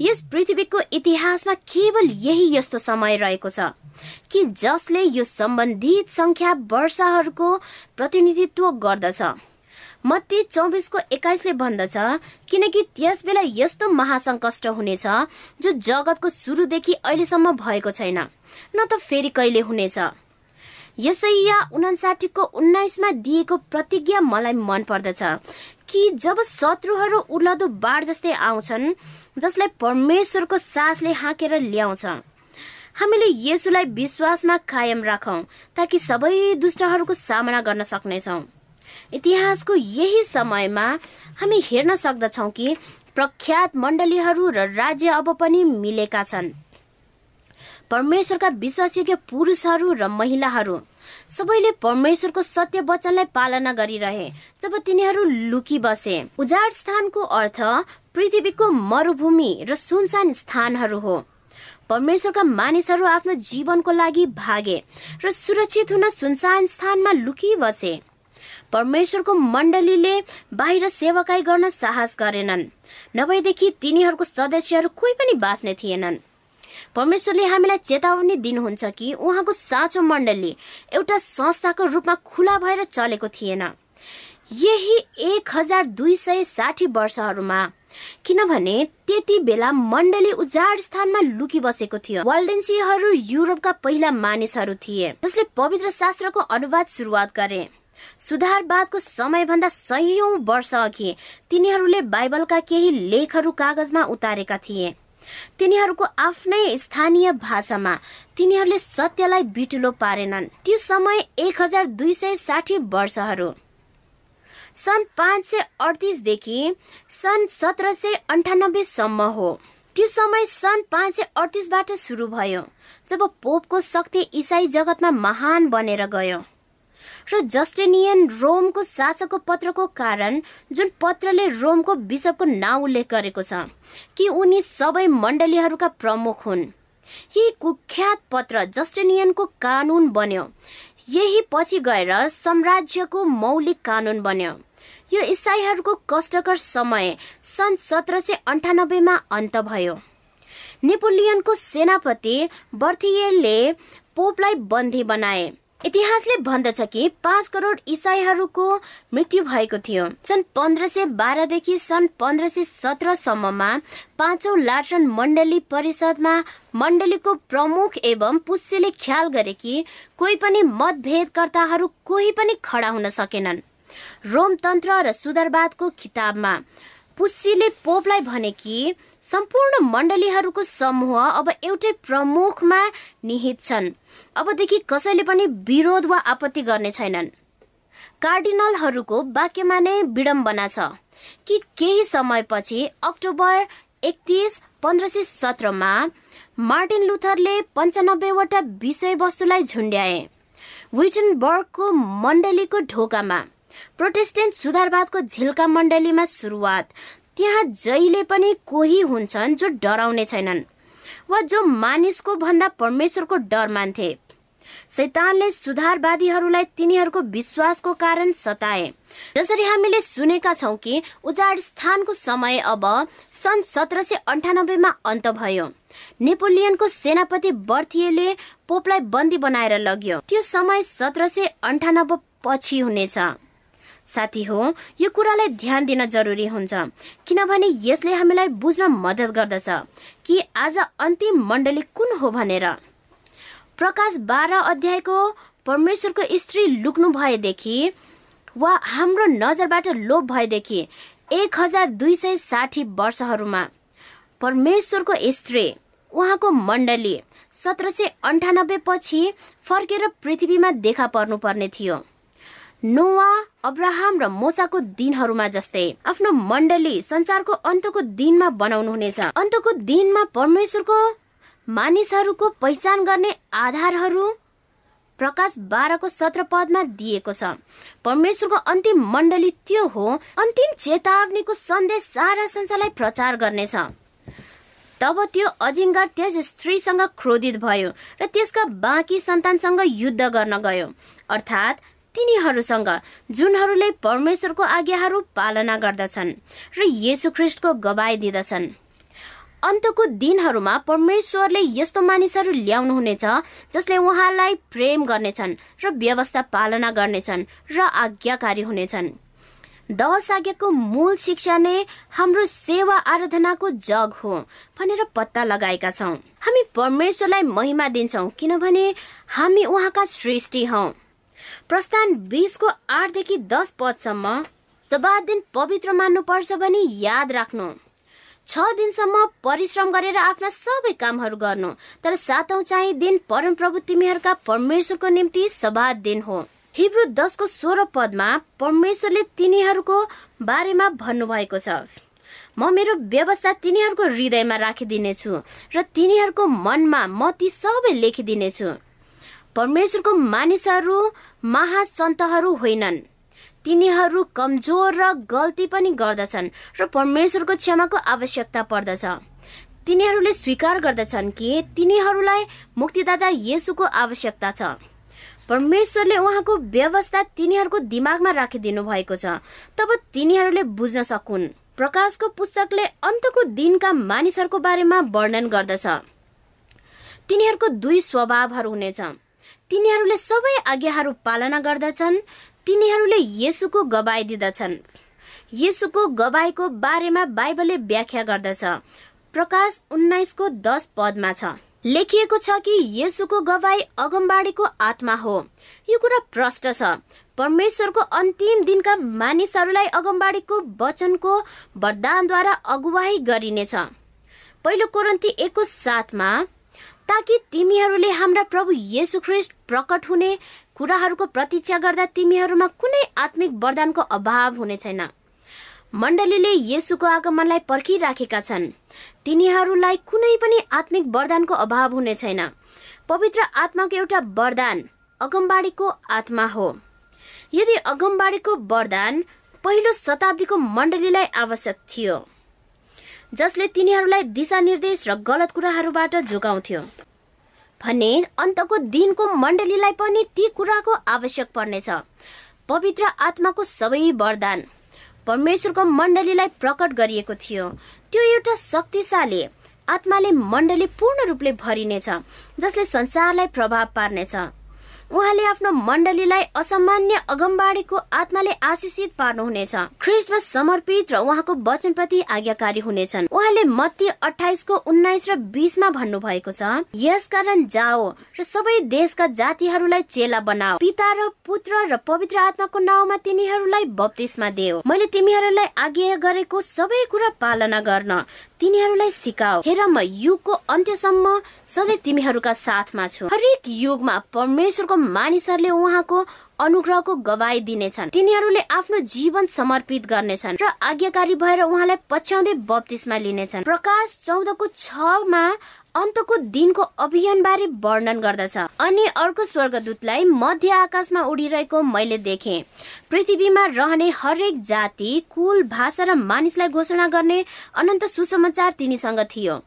यस पृथ्वीको इतिहासमा केवल यही यस्तो समय रहेको छ कि जसले यो सम्बन्धित संख्या वर्षहरूको प्रतिनिधित्व गर्दछ। मत्ती चौबिसको एक्काइसले भन्दछ किनकि त्यस बेला यस्तो महासङ्कष्ट हुनेछ जो जगतको सुरुदेखि अहिलेसम्म भएको छैन। न त फेरि कहिले हुनेछ। यसैया उनासाठीको उन्नाइसमा दिएको प्रतिज्ञा मलाई मन पर्दछ कि जब शत्रुहरू उर्लदो बाढ जस्तै आउँछन् जसलाई परमेश्वरको सासले हाँकेर ल्याउँछ। हामीले यसुलाई विश्वासमा कायम राखौँ ताकि सबै दुष्टहरूको सामना गर्न सक्नेछौँ। इतिहासको यही समयमा हामी हेर्न सक्दछौँ कि प्रख्यात मण्डलीहरू र राज्य अब पनि मिलेका छन्। परमेश्वरका विश्वासयोग्य पुरुषहरू र महिलाहरू सबैले परमेश्वरको सत्य वचनलाई पालना गरिरहे जब तिनीहरू लुकी बसे। उजाड स्थानको अर्थ पृथ्वीको मरुभूमि र सुनसान स्थानहरू हो। परमेश्वरका मानिसहरू आफ्नो जीवनको लागि भागे र सुरक्षित हुन सुनसान स्थानमा लुकी बसे। परमेश्वरको मण्डलीले बाहिर सेवाकाई गर्न साहस गरेनन्। नभएदेखि तिनीहरूको सदस्यहरू कोही पनि बाँच्ने थिएनन्। परमेश्वरले हामीलाई चेतावनी दिनुहुन्छ कि उहाँको साँचो मण्डली एउटा संस्थाको रूपमा खुला भएर चलेको थिएन। यही एक हजार दुई सय साठी वर्षहरूमा। किनभने त्यति बेला मण्डली उजाड स्थानमा लुकी बसेको थियो। वाल्डेन्सीहरू युरोपका पहिला मानिसहरू थिए। जसले पवित्र शास्त्रको अनुवाद सुरुवात गरे। सुधारवादको समयभन्दा सयौं वर्ष अघि तिनीहरूले बाइबलका केही लेखहरू कागजमा उतारेका थिए। तिनीहरूको आफ्नै स्थानीय भाषामा तिनीहरूले सत्यलाई बिटुलो पारेनन्। त्यो समय एक हजार दुई सय साठी वर्षहरू। सन् पाँच सय अडतिसदेखि सन् सत्र सय अन्ठानब्बेसम्म हो। त्यो समय सन् पाँच सय अडतिसबाट सुरु भयो जब पोपको शक्ति इसाई जगतमा महान बनेर गयो। र जस्टेनियन रोमको शासकको पत्रको कारण जुन पत्रले रोमको बिसपको नाउँ उल्लेख गरेको छ कि उनी सबै मण्डलीहरूका प्रमुख हुन्। यही कुख्यात पत्र जस्टेनियनको कानुन बन्यो। यही पछि गएर साम्राज्यको मौलिक कानुन बन्यो। यो इसाईहरूको कष्टकर समय सन् सत्र सय अन्ठानब्बेमा अन्त भयो। नेपोलियनको सेनापति बर्थियरले पोपलाई बन्दी बनाए। इतिहासले भन्दछ कि पाँच करोड इसाईहरूको मृत्यु भएको थियो। सन् पन्ध्र सय बाह्रदेखि सन् पन्ध्र सय सत्रसम्ममा पाँचौं लाटरन मण्डली परिषदमा मण्डलीको प्रमुख एवं पुष्यले ख्याल गरे कि कोही पनि मतभेदकर्ताहरू कोही पनि खडा हुन सकेनन्। रोम तन्त्र र सुधारवादको किताबमा पुस्सीले पोपलाई भने कि सम्पूर्ण मण्डलीहरूको समूह अब एउटै प्रमुखमा निहित छन्। अबदेखि कसैले पनि विरोध वा आपत्ति गर्ने छैनन्। कार्डिनलहरूको वाक्यमा नै विडम्बना छ कि केही समयपछि अक्टोबर एकतिस पन्ध्र सय सत्रमा मार्टिन लुथरले पन्चानब्बेवटा विषयवस्तुलाई झुन्ड्याए। विटनबर्गको मण्डलीको ढोकामा प्रोटेस्टेन्ट सुधारवादको झिल्का मण्डलीमा सुरुवात त्यहाँ जहिले पनि कोही हुन्छन् जो डराउने छैनन् वा जो मानिसको भन्दा परमेश्वरको डर मान्थे। शैतानले सुधारवादीहरूलाई तिनीहरूको विश्वासको कारण सताए। जसरी हामीले सुनेका छौँ कि उजाड स्थानको समय अब सन् सत्र सय अन्ठानब्बेमा अन्त भयो। नेपोलियनको सेनापति बर्थिएले पोपलाई बन्दी बनाएर लग्यो। त्यो समय सत्र सय अन्ठानब्बे पछि हुनेछ। साथी हो यो कुरालाई ध्यान दिन जरुरी हुन्छ किनभने यसले हामीलाई बुझ्न मद्दत गर्दछ कि आज अन्तिम मण्डली कुन हो भनेर। प्रकाश बाह्र अध्यायको परमेश्वरको स्त्री लुक्नु भएदेखि वा हाम्रो नजरबाट लोप भएदेखि एक हजार दुई सय साठी वर्षहरूमा परमेश्वरको स्त्री उहाँको मण्डली सत्र सय अन्ठानब्बे पछि फर्केर पृथ्वीमा देखा पर्नुपर्ने थियो। नोवा अब्राहम र मोसाको दिनहरूमा जस्तै आफ्नो मण्डली संसारको अन्तको दिनमा बनाउनु हुनेछ अन्तको दिनमा परमेश्वरको मानिसहरूको पहिचान गर्ने आधारहरू प्रकाश बाह्रको सत्र पदमा दिएको छ। परमेश्वरको अन्तिम मण्डली त्यो हो अन्तिम चेतावनीको सन्देश सारा संसारलाई प्रचार गर्नेछ। तब त्यो अजिङ्गर त्यस स्त्रीसँग क्रोधित भयो र त्यसका बाँकी सन्तानसँग युद्ध गर्न गयो। अर्थात् तिनीहरूसँग जुनहरूले परमेश्वरको आज्ञाहरू पालना गर्दछन् र ख्रिस्टको गवाई दिँदछन्। अन्तको दिनहरूमा परमेश्वरले यस्तो मानिसहरू ल्याउनुहुनेछ जसले उहाँलाई प्रेम गर्नेछन् र व्यवस्था पालना गर्नेछन् र आज्ञाकारी हुनेछन्। दश आज्ञाको मूल शिक्षा नै हाम्रो सेवा आराधनाको जग हो भनेर पत्ता लगाएका छौँ। हामी परमेश्वरलाई महिमा दिन्छौँ किनभने हामी उहाँका सृष्टि हौ। प्रस्थान बिसको आठदेखि दस पदसम्म जब दिन पवित्र मान्नुपर्छ भने याद राख्नु। छ दिनसम्म परिश्रम गरेर आफ्ना सबै कामहरू गर्नु तर सातौं चाहिँ दिन परमप्रभु तिमीहरूका परमेश्वरको निम्ति सभात दिन हो। हिब्रू दसको सोह्र पदमा परमेश्वरले तिनीहरूको बारेमा भन्नुभएको छ म मेरो व्यवस्था तिनीहरूको हृदयमा राखिदिनेछु र तिनीहरूको मनमा म ती सबै लेखिदिनेछु। परमेश्वरको मानिसहरू महासन्तहरू होइनन्। तिनीहरू कमजोर र गल्ती पनि गर्दछन् र परमेश्वरको क्षमाको आवश्यकता पर्दछ। तिनीहरूले स्वीकार गर्दछन् कि तिनीहरूलाई मुक्तिदाता येसुको आवश्यकता छ। परमेश्वरले उहाँको व्यवस्था तिनीहरूको दिमागमा राखिदिनु भएको छ। तब तिनीहरूले बुझ्न सकुन्। प्रकाशको पुस्तकले अन्तको दिनका मानिसहरूको बारेमा वर्णन गर्दछ। तिनीहरूको दुई स्वभावहरू हुनेछ। तिनीहरूले सबै आज्ञाहरू पालना गर्दछन्। तिनीहरूले येसुको गवाई दिँदछन्। येसुको गवाईको बारेमा बाइबलले व्याख्या गर्दछ। प्रकाश उन्नाइसको दस पदमा छ। लेखिएको छ कि येसुको गवाई अगमबाडीको आत्मा हो। यो कुरा प्रष्ट छ। परमेश्वरको अन्तिम दिनका मानिसहरूलाई अगमबाडीको वचनको वरदानद्वारा अगुवाई गरिनेछ। पहिलो कोरन्ती एकको साथमा ताकि तिमीहरूले हाम्रा प्रभु ख्रिस्ट प्रकट हुने कुराहरूको प्रतीक्षा गर्दा तिमीहरूमा कुनै आत्मिक वरदानको अभाव हुने छैन। मण्डलीले येसुको आगमनलाई पर्खिराखेका छन्। तिनीहरूलाई कुनै पनि आत्मिक वरदानको अभाव हुने छैन। पवित्र आत्माको एउटा वरदान अगमबाडीको आत्मा हो। यदि अगमबाडीको वरदान पहिलो शताब्दीको मण्डलीलाई आवश्यक थियो। जसले तिनीहरूलाई दिशानिर्देश र गलत कुराहरूबाट जोगाउँथ्यो। भने अन्तको दिनको मण्डलीलाई पनि ती कुराको आवश्यक पर्नेछ। पवित्र आत्माको सबै वरदान परमेश्वरको मण्डलीलाई प्रकट गरिएको थियो। त्यो एउटा शक्तिशाली आत्माले मण्डली पूर्ण रूपले भरिनेछ जसले संसारलाई प्रभाव पार्नेछ। उहाँले आफ्नो मण्डलीलाई असामान्य अगमबाडीको आत्माले आशिषित पार्नुहुनेछ। ख्रिस्टमा समर्पित र उहाँको वचनप्रति आज्ञाकारी हुनेछन्। उहाँले मत्ती अठाइसको उन्नाइस र बिसमा भन्नुभएको छ यसकारण जाओ र सबै देशका जातिहरूलाई चेला बनाओ। पिता र पुत्र र पवित्र आत्माको नाउँमा तिनीहरूलाई बप्तिस्मा देऊ मैले तिमीहरूलाई आज्ञा गरेको सबै कुरा पालना गर्न। तिनीहरूलाई सिकाऊ हेर म युगको अन्त्यसम्म सधैँ तिमीहरूका साथमा छु। हरेक युगमा परमेश्वरको मानिसहरूले उहाँको अनुग्रहको गवाई दिनेछन्। तिनीहरूले आफ्नो जीवन समर्पित गर्नेछन् र आज्ञाकारी भएर उहाँलाई पछ्याउँदै बत्तिसमा लिनेछन्। प्रकाश चौधको छमा अन्तको दिनको अभियान बारे वर्णन गर्दछ। अनि अर्को स्वर्गदूतलाई मध्य आकाशमा उडिरहेको मैले देखे। पृथ्वीमा रहने हरेक जाति कुल भाषा र मानिसलाई घोषणा गर्ने अनन्त सुसमाचार तिनीसँग थियो।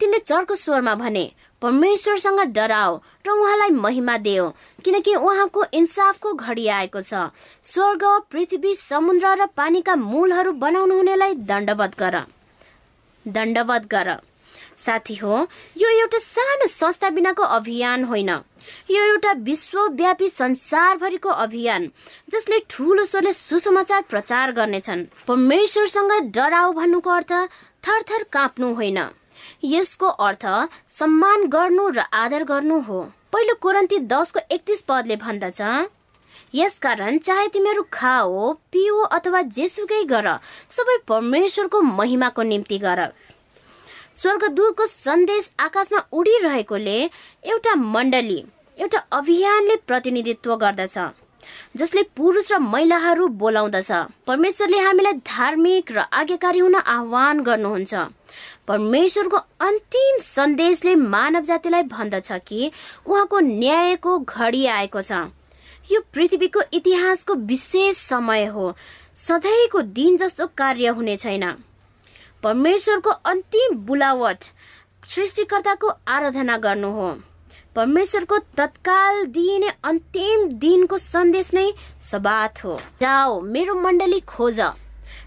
तिनले चर्को स्वरमा भने परमेश्वरसँग डराओ र उहाँलाई महिमा देऊ किनकि उहाँको इन्साफको घडी आएको छ। स्वर्ग पृथ्वी समुद्र र पानीका मूलहरू बनाउनु हुनेलाई दण्डवत गर। दण्डवत गर। साथी हो यो एउटा सानो संस्था बिनाको अभियान होइन। यो एउटा विश्वव्यापी संसारभरिको अभियान जसले ठुलो स्वरले सुसमाचार प्रचार गर्नेछन्। परमेश्वरसँग डराउ भन्नुको अर्थ थरथर काँप्नु होइन। यसको अर्थ सम्मान गर्नु र आदर गर्नु हो। पहिलो कोरन्ती दसको एकतिस पदले भन्दछ यसकारण चाहे तिमीहरू खाओ पिओ अथवा जेसुकै गर सबै परमेश्वरको महिमाको निम्ति गर। स्वर्गदूतको सन्देश आकाशमा उडिरहेकोले एउटा मण्डली एउटा अभियानले प्रतिनिधित्व गर्दछ जसले पुरुष र महिलाहरू बोलाउँदछ। परमेश्वरले हामीलाई धार्मिक र आज्ञाकारी हुन आह्वान गर्नुहुन्छ। परमेश्वरको अन्तिम सन्देशले मानव जातिलाई भन्दछ कि उहाँको न्यायको घडी आएको छ। यो पृथ्वीको इतिहासको विशेष समय हो। सधैँको दिन जस्तो कार्य हुने छैन। परमेश्वरको अन्तिम बुलावट सृष्टिकर्ताको आराधना गर्नु हो। परमेश्वरको तत्काल दिइने अन्तिम दिनको सन्देश नै सबात हो। जाओ मेरो मण्डली खोज।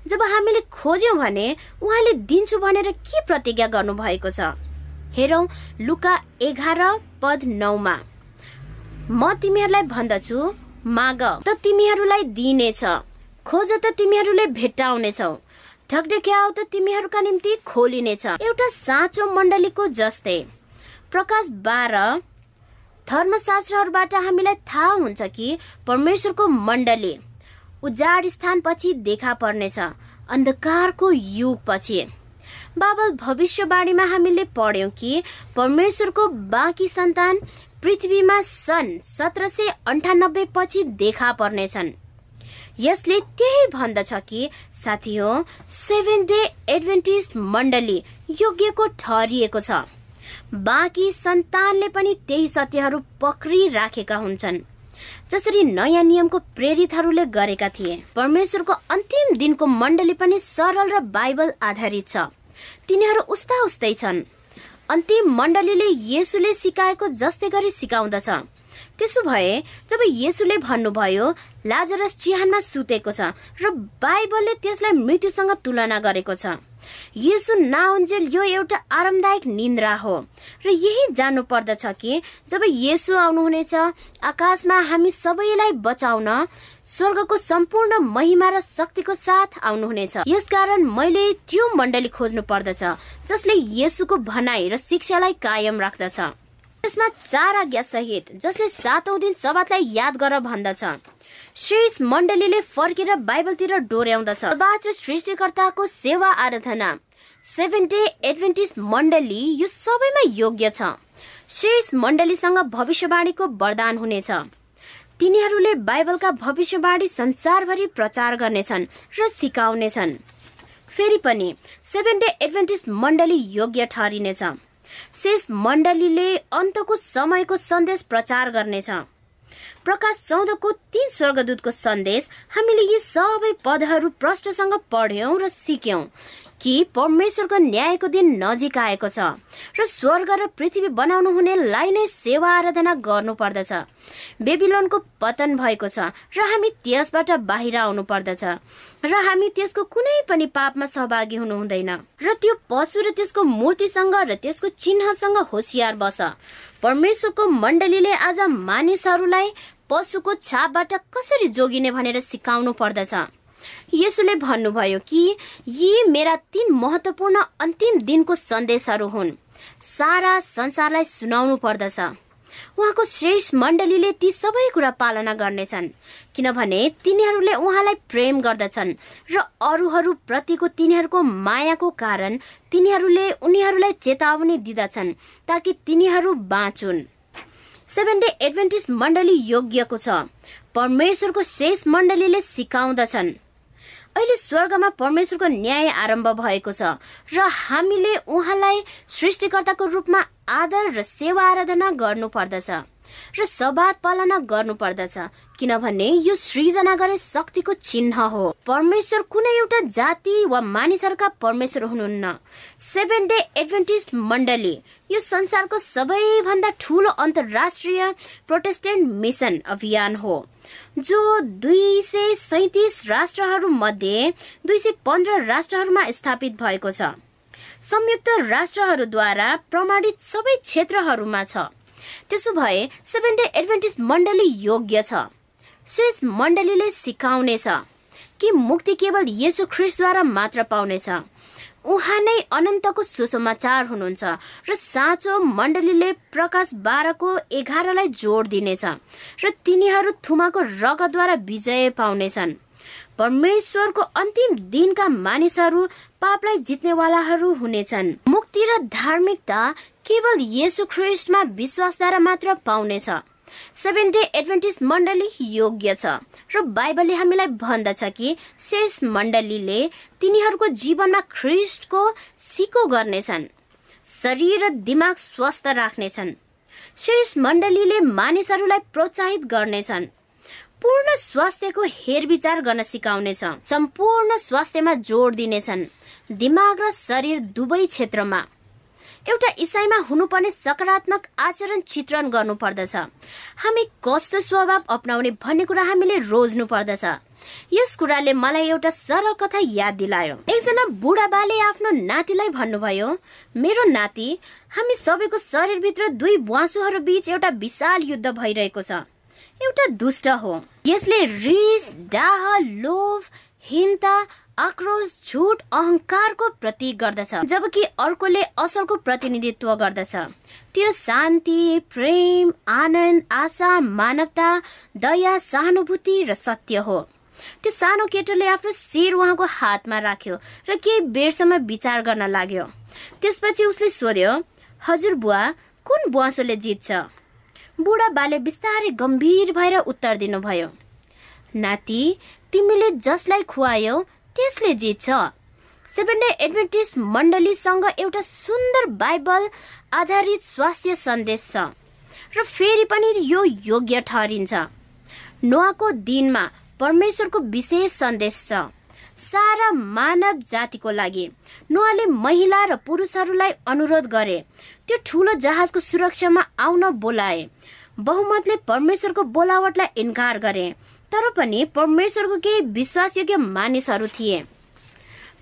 जब हामीले खोज्यौँ भने उहाँले दिन्छु भनेर के प्रतिज्ञा गर्नुभएको छ? हेरौँ लुका एघार पद नौमा। म तिमीहरूलाई भन्दछु माग। त तिमीहरूलाई दिइनेछ। खोज त तिमीहरूले भेट्टाउनेछौ। ढकढक्याउ त तिमीहरूका निम्ति खोलिनेछ। एउटा साँचो मण्डलीको जस्तै। प्रकाश बाह्र धर्मशास्त्रहरूबाट हामीलाई थाहा हुन्छ कि परमेश्वरको मण्डली उजाड स्थानपछि देखा पर्नेछ अन्धकारको युगपछि। बाबल भविष्यवाणीमा हामीले पढ्यौँ कि परमेश्वरको बाँकी सन्तान पृथ्वीमा सन् सत्र सय अन्ठानब्बे पछि देखा पर्नेछन्। यसले त्यही भन्दछ कि साथी हो सेभेन डे एडभेन्टिस्ट मण्डली योग्यको ठहरिएको छ। बाँकी सन्तानले पनि त्यही सत्यहरू पक्रिराखेका हुन्छन्। जसरी नयाँ नियमको प्रेरितहरूले गरेका थिए। परमेश्वरको अन्तिम दिनको मण्डली पनि सरल र बाइबल आधारित छ। तिनीहरू उस्ता उस्तै छन्। अन्तिम मण्डलीले येसुले सिकाएको जस्तै गरी सिकाउँदछ। त्यसो भए जब येसुले भन्नुभयो लाजरस चिहानमा सुतेको छ र बाइबलले त्यसलाई मृत्युसँग तुलना गरेको छ। यसु नाउन्जेल यो एउटा आरामदायक निन्द्रा हो। र यही जान्नु पर्दछ कि जब येसु आउनुहुनेछ आकाशमा हामी सबैलाई बचाउन स्वर्गको सम्पूर्ण महिमा र शक्तिको साथ आउनुहुनेछ। यसकारण मैले त्यो मण्डली खोज्नु पर्दछ जसले येसुको भनाइ र शिक्षालाई कायम राख्दछ। यसमा चार आज्ञा सहित जसले सातौं दिन सबातलाई याद गर भन्दछ। शेष मण्डलीले फर्केर बाइबलतिर डोर्याउँदछ र सृष्टिकर्ताको सेवा आराधना। सेभेन डे एडभेन्टिस मण्डली यो सबैमा योग्य छ। शेष मण्डलीसँग भविष्यवाणीको वरदान हुनेछ। तिनीहरूले बाइबलका भविष्यवाणी संसारभरि प्रचार गर्नेछन् र सिकाउनेछन्। फेरि पनि सेभेन डे एडभेन्टिस मण्डली योग्य ठहरिनेछ। शेष मण्डलीले अन्तको समयको सन्देश प्रचार गर्नेछ। प्रकाश चौधको तीन स्वर्गदूतको सन्देश हामीले यी सबै पदहरू प्रष्टसँग पढ्यौं र सिक्यौं। कि परमेश्वरको न्यायको दिन नजिक आएको छ र स्वर्ग र पृथ्वी बनाउनु हुनेलाई नै सेवा आराधना गर्नु पर्दछ बेबिलोनको पतन भएको छ र हामी त्यसबाट बाहिर आउनु पर्दछ र हामी त्यसको कुनै पनि पापमा सहभागी हुनु हुँदैन र त्यो पशु र त्यसको मूर्तिसँग र त्यसको चिन्हसँग होसियार बस। परमेश्वरको मण्डलीले आज मानिसहरूलाई पशुको छापबाट कसरी जोगिने भनेर सिकाउनु पर्दछ। यसुले भन्नुभयो कि यी मेरा तीन महत्वपूर्ण अन्तिम दिनको सन्देशहरू हुन्। सारा संसारलाई सुनाउनु पर्दछ। उहाँको शेष मण्डलीले ती सबै कुरा पालना गर्नेछन् किनभने तिनीहरूले उहाँलाई प्रेम गर्दछन् र अरूहरू प्रतिको तिनीहरूको मायाको कारण तिनीहरूले उनीहरूलाई चेतावनी दिँदछन् ताकि तिनीहरू बाँचुन्। सेभेन डे एडभेन्टिस मण्डली योग्यको छ। परमेश्वरको शेष मण्डलीले सिकाउँदछन्। अहिले स्वर्गमा परमेश्वरको न्याय आरम्भ भएको छ र हामीले उहाँलाई सृष्टिकर्ताको रूपमा आदर र सेवा आराधना गर्नु पर्दछ र सवाद पालना गर्नु पर्दछ किनभने यो सृजना गर्ने शक्तिको चिन्ह हो। परमेश्वर कुनै एउटा जाति वा मानिसहरूका परमेश्वर हुनुहुन्न। सेभेन डे एडभेन्टिस्ट मण्डली यो संसारको सबैभन्दा ठुलो अन्तर्राष्ट्रिय प्रोटेस्टेन्ट मिसन अभियान हो। जो दुई सय सैतिस राष्ट्रहरू मध्ये दुई सय पन्ध्र राष्ट्रहरूमा स्थापित भएको छ। संयुक्त राष्ट्रहरूद्वारा प्रमाणित सबै क्षेत्रहरूमा छ। त्यसो भए सेभेन डे एडभेन्टिस मण्डली योग्य छ। शेष मण्डलीले सिकाउनेछ कि मुक्ति केवल येसु ख्रिस्टद्वारा मात्र पाउनेछ उहाँ नै अनन्तको सुसमाचार हुनुहुन्छ र साँचो मण्डलीले प्रकाश बाह्रको एघारलाई जोड दिनेछ र तिनीहरू थुमाको रगतद्वारा विजय पाउनेछन्। परमेश्वरको अन्तिम दिनका मानिसहरू पापलाई जित्नेवालाहरू हुनेछन्। मुक्ति र धार्मिकता केवल येसु ख्रिस्टमा विश्वासद्वारा मात्र पाउनेछ। सेभेन डे एडभेन्टिस मण्डली योग्य छ र बाइबलले हामीलाई भन्दछ कि शेष मण्डलीले तिनीहरूको जीवनमा ख्रिस्टको सिको गर्नेछन् शरीर र दिमाग स्वस्थ राख्नेछन् शेष मण्डलीले मानिसहरूलाई प्रोत्साहित गर्नेछन् पूर्ण स्वास्थ्यको हेरविचार गर्न सिकाउनेछ सम्पूर्ण स्वास्थ्यमा जोड दिनेछन् दिमाग र शरीर दुवै क्षेत्रमा। एउटा इसाईमा हुनुपर्ने सकारात्मक आचरण चित्रण गर्नु पर्दछ हामी कस्तो स्वभाव अप्नाउने भन्ने कुरा हामीले रोज्नु पर्दछ। यस कुराले मलाई एउटा सरल कथा याद दिलायो। एकजना बुढा बाले आफ्नो नातिलाई भन्नुभयो मेरो नाति हामी सबैको शरीरभित्र दुई बुवासुहरू बीच एउटा विशाल युद्ध भइरहेको छ। एउटा दुष्ट हो। यसले रिस डाह लोभ हिंता आक्रोश झुट अहंकारको प्रतीक गर्दछ जबकि अर्कोले असलको प्रतिनिधित्व गर्दछ। त्यो शान्ति प्रेम आनन्द आशा मानवता दया सहानुभूति र सत्य हो। त्यो सानो केटोले आफ्नो शिर उहाँको हातमा राख्यो र केही बेरसम्म विचार गर्न लाग्यो। त्यसपछि उसले सोध्यो हजुर बुवा कुन बुवासोले जित्छ? बुढा बाले बिस्तारै गम्भीर भएर उत्तर दिनुभयो नाति तिमीले जसलाई खुवायौ त्यसले जित्छ। सेभेन डे मण्डलीसँग एउटा सुन्दर बाइबल आधारित स्वास्थ्य सन्देश छ र फेरि पनि यो योग्य ठहरिन्छ। नोआको दिनमा परमेश्वरको विशेष सन्देश छ सारा मानव जातिको लागि। नोआले महिला र पुरुषहरूलाई अनुरोध गरे त्यो ठुलो जहाजको सुरक्षामा आउन बोलाए। बहुमतले परमेश्वरको बोलावटलाई इन्कार गरे। तर पनि परमेश्वरको केही विश्वासयोग्य मानिसहरू थिए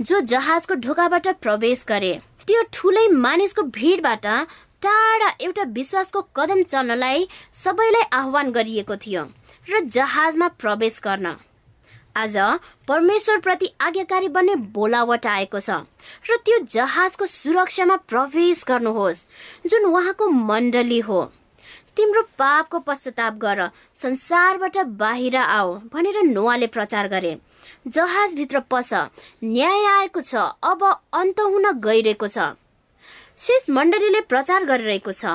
जो जहाजको ढोकाबाट प्रवेश गरे। त्यो ठुलै मानिसको भिडबाट टाढा एउटा विश्वासको कदम चल्नलाई सबैलाई आह्वान गरिएको थियो र जहाजमा प्रवेश गर्न। आज परमेश्वर प्रति आज्ञाकारी बन्ने बोलावट आएको छ र त्यो जहाजको सुरक्षामा प्रवेश गर्नुहोस् जुन उहाँको मण्डली हो। तिम्रो पापको पश्चाताप गर संसारबाट बाहिर आओ भनेर नोवाले प्रचार गरे। जहाजभित्र पस न्याय आएको छ अब अन्त हुन गइरहेको छ। शेष मण्डलीले प्रचार गरिरहेको छ।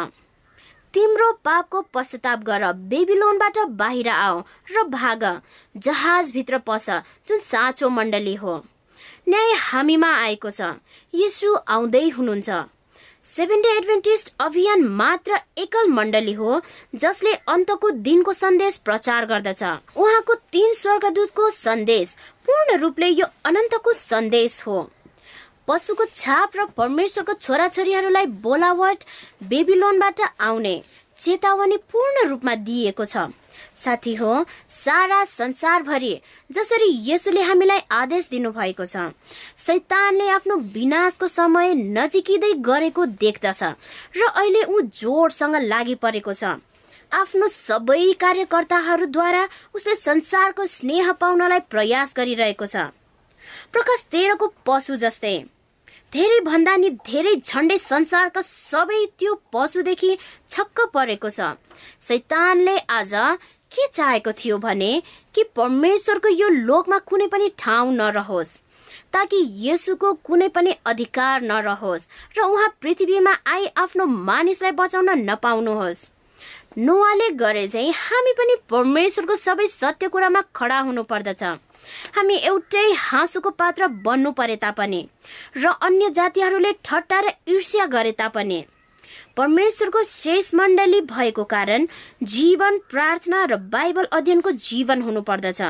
तिम्रो पापको पश्चाताप गर बेबिलोनबाट बाहिर आओ र भाग। जहाजभित्र पस जुन साँचो मण्डली हो। न्याय हामीमा आएको छ। यीशु आउँदै हुनुहुन्छ। सेभेन डे एडभेन्टिस्ट अभियान मात्र एकल मण्डली हो जसले अन्तको दिनको सन्देश प्रचार गर्दछ। उहाँको तीन स्वर्गदूतको सन्देश पूर्ण रूपले यो अनन्तको सन्देश हो। पशुको छाप र परमेश्वरको छोराछोरीहरूलाई बोलावट बेबिलोनबाट आउने चेतावनी पूर्ण रूपमा दिइएको छ। साथी हो सारा संसारभरि जसरी यसुले हामीलाई आदेश दिनुभएको छ सैतानले आफ्नो विनाशको समय नजिकिँदै गरेको देख्दछ र अहिले ऊ जोडसँग लागि परेको छ। आफ्नो सबै कार्यकर्ताहरूद्वारा उसले संसारको स्नेह पाउनलाई प्रयास गरिरहेको छ। प्रकाश तेह्रको पशु जस्तै। धेरै भन्दा नि धेरै झन्डै संसारका सबै त्यो पशुदेखि छक्क परेको छ। सैतानले आज के चाहेको थियो भने कि परमेश्वरको यो लोकमा कुनै पनि ठाउँ नरहोस् ताकि यसुको कुनै पनि अधिकार नरहोस् र उहाँ पृथ्वीमा आई आफ्नो मानिसलाई बचाउन नपाउनुहोस्। नोवाले गरे चाहिँ हामी पनि परमेश्वरको सबै सत्य कुरामा खडा हुनु पर्दछ हामी एउटै हाँसोको पात्र बन्नु परे तापनि र अन्य जातिहरूले ठट्टा र ईर्ष्या गरे तापनि। परमेश्वरको शेष मण्डली भएको कारण जीवन प्रार्थना र बाइबल अध्ययनको जीवन हुनु पर्दछ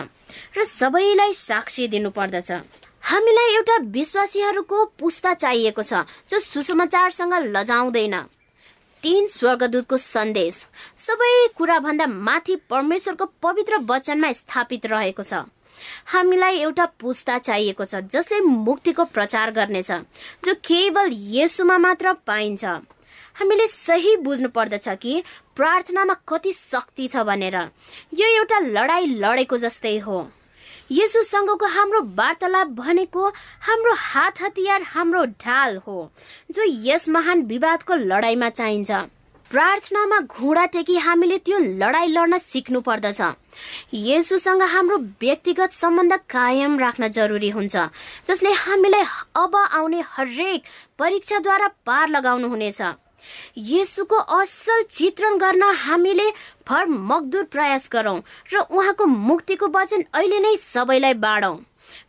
र सबैलाई साक्षी दिनु पर्दछ। हामीलाई एउटा विश्वासीहरूको पुस्ता चाहिएको छ जो सुसमाचारसँग लजाउँदैन। तीन स्वर्गदूतको सन्देश। सबै कुराभन्दा माथि परमेश्वरको पवित्र वचनमा स्थापित रहेको छ। हामीलाई एउटा पुस्ता चाहिएको छ जसले मुक्तिको प्रचार गर्नेछ जो केवल यसुमा मात्र पाइन्छ। हामीले सही बुझ्नु पर्दछ कि प्रार्थनामा कति शक्ति छ भनेर। यो एउटा लडाई लडेको जस्तै हो। यसुसँगको हाम्रो वार्तालाप भनेको हाम्रो हात हतियार हाम्रो ढाल हो जो यस महान विवादको लडाईँमा चाहिन्छ। प्रार्थनामा घुँडा टेकी हामीले त्यो लडाई लड्न सिक्नु पर्दछ। यसुसँग हाम्रो व्यक्तिगत सम्बन्ध कायम राख्न जरुरी हुन्छ जसले हामीलाई अब आउने हरेक परीक्षाद्वारा पार लगाउनु हुनेछ यसुको असल चित्रण गर्न हामीले भर मकदुर प्रयास गरौँ र उहाँको मुक्तिको वचन अहिले नै सबैलाई बाँडौँ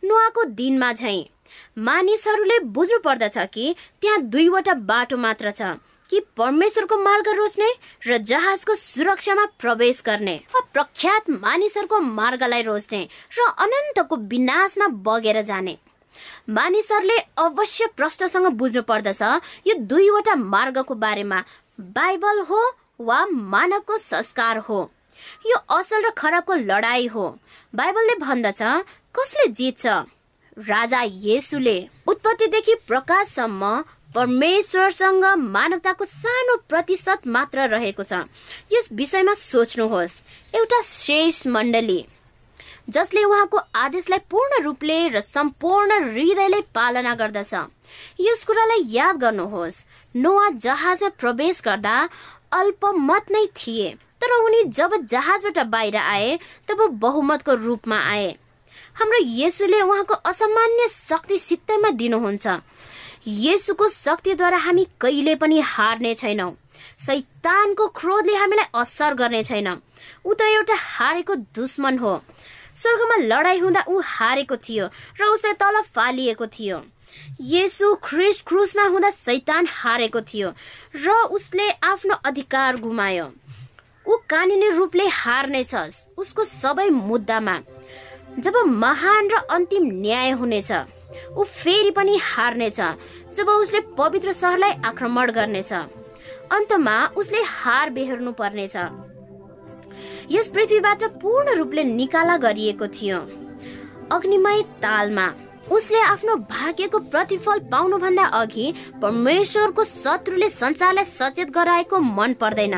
नुहाको दिनमा झै मानिसहरूले बुझ्नु पर्दछ कि त्यहाँ दुईवटा बाटो मात्र छ। कि परमेश्वरको मार्ग रोज्ने र जहाजको सुरक्षामा प्रवेश गर्ने प्रख्यात मानिसहरूको मार्गलाई रोज्ने र अनन्तको विनाशमा बगेर जाने। मानिसहरूले अवश्य प्रश्नसँग बुझ्नु पर्दछ यो दुईवटा मार्गको बारेमा। बाइबल हो वा मानवको संस्कार हो? यो असल र खराबको लडाई हो। बाइबलले भन्दछ कसले जित्छ? राजा येसुले उत्पत्तिदेखि प्रकाशसम्म परमेश्वरसँग मानवताको सानो प्रतिशत मात्र रहेको छ। यस विषयमा सोच्नुहोस्। एउटा शेष मण्डली जसले उहाँको आदेशलाई पूर्ण रूपले र सम्पूर्ण हृदयले पालना गर्दछ। यस कुरालाई याद गर्नुहोस्। नोआ जहाजमा प्रवेश गर्दा अल्पमत नै थिए तर उनी जब जहाजबाट बाहिर आए तब बहुमतको रूपमा आए। हाम्रो येसुले उहाँको असामान्य शक्ति सित्तैमा दिनुहुन्छ। येसुको शक्तिद्वारा हामी कहिले पनि हार्ने छैनौँ। सैतानको क्रोधले हामीलाई असर गर्ने छैन। ऊ त एउटा हारेको दुश्मन हो। स्वर्गमा लडाई हुँदा ऊ हारेको थियो र उसलाई तल फालिएको थियो। येसु ख्रिस्ट क्रुसमा हुँदा सैतान हारेको थियो र उसले आफ्नो अधिकार गुमायो। ऊ कानुनी रूपले हार्नेछ उसको सबै मुद्दामा। जब महान र अन्तिम न्याय हुनेछ ऊ फेरि पनि हार्नेछ जब उसले पवित्र सहरलाई आक्रमण गर्नेछ। अन्तमा उसले हार बेहोर्नु पर्नेछ यस पृथ्वीबाट पूर्ण रूपले निकाला गरिएको थियो। अग्निमय तालमा उसले आफ्नो भाग्यको प्रतिफल पाउनुभन्दा अघि परमेश्वरको शत्रुले संसारलाई सचेत गराएको मन पर्दैन।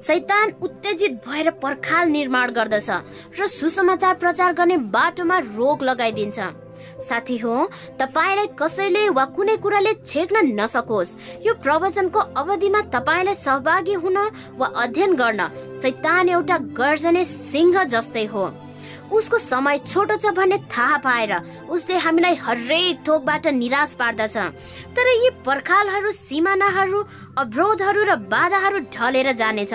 सैतान उत्तेजित भएर पर्खाल निर्माण गर्दछ र सुसमाचार प्रचार गर्ने बाटोमा रोग लगाइदिन्छ। साथी हो तपाईँलाई कसैले वा कुनै कुराले छेक्न नसकोस्। यो प्रवचनको अवधिमा तपाईँलाई सहभागी हुन वा अध्ययन गर्न सैतान एउटा गर्जने सिंह जस्तै हो। उसको समय छोटो छ भन्ने थाहा पाएर उसले हामीलाई हरेक थोकबाट निराश पार्दछ। तर यी पर्खालहरू सिमानाहरू अवरोधहरू र बाधाहरू ढलेर जानेछ।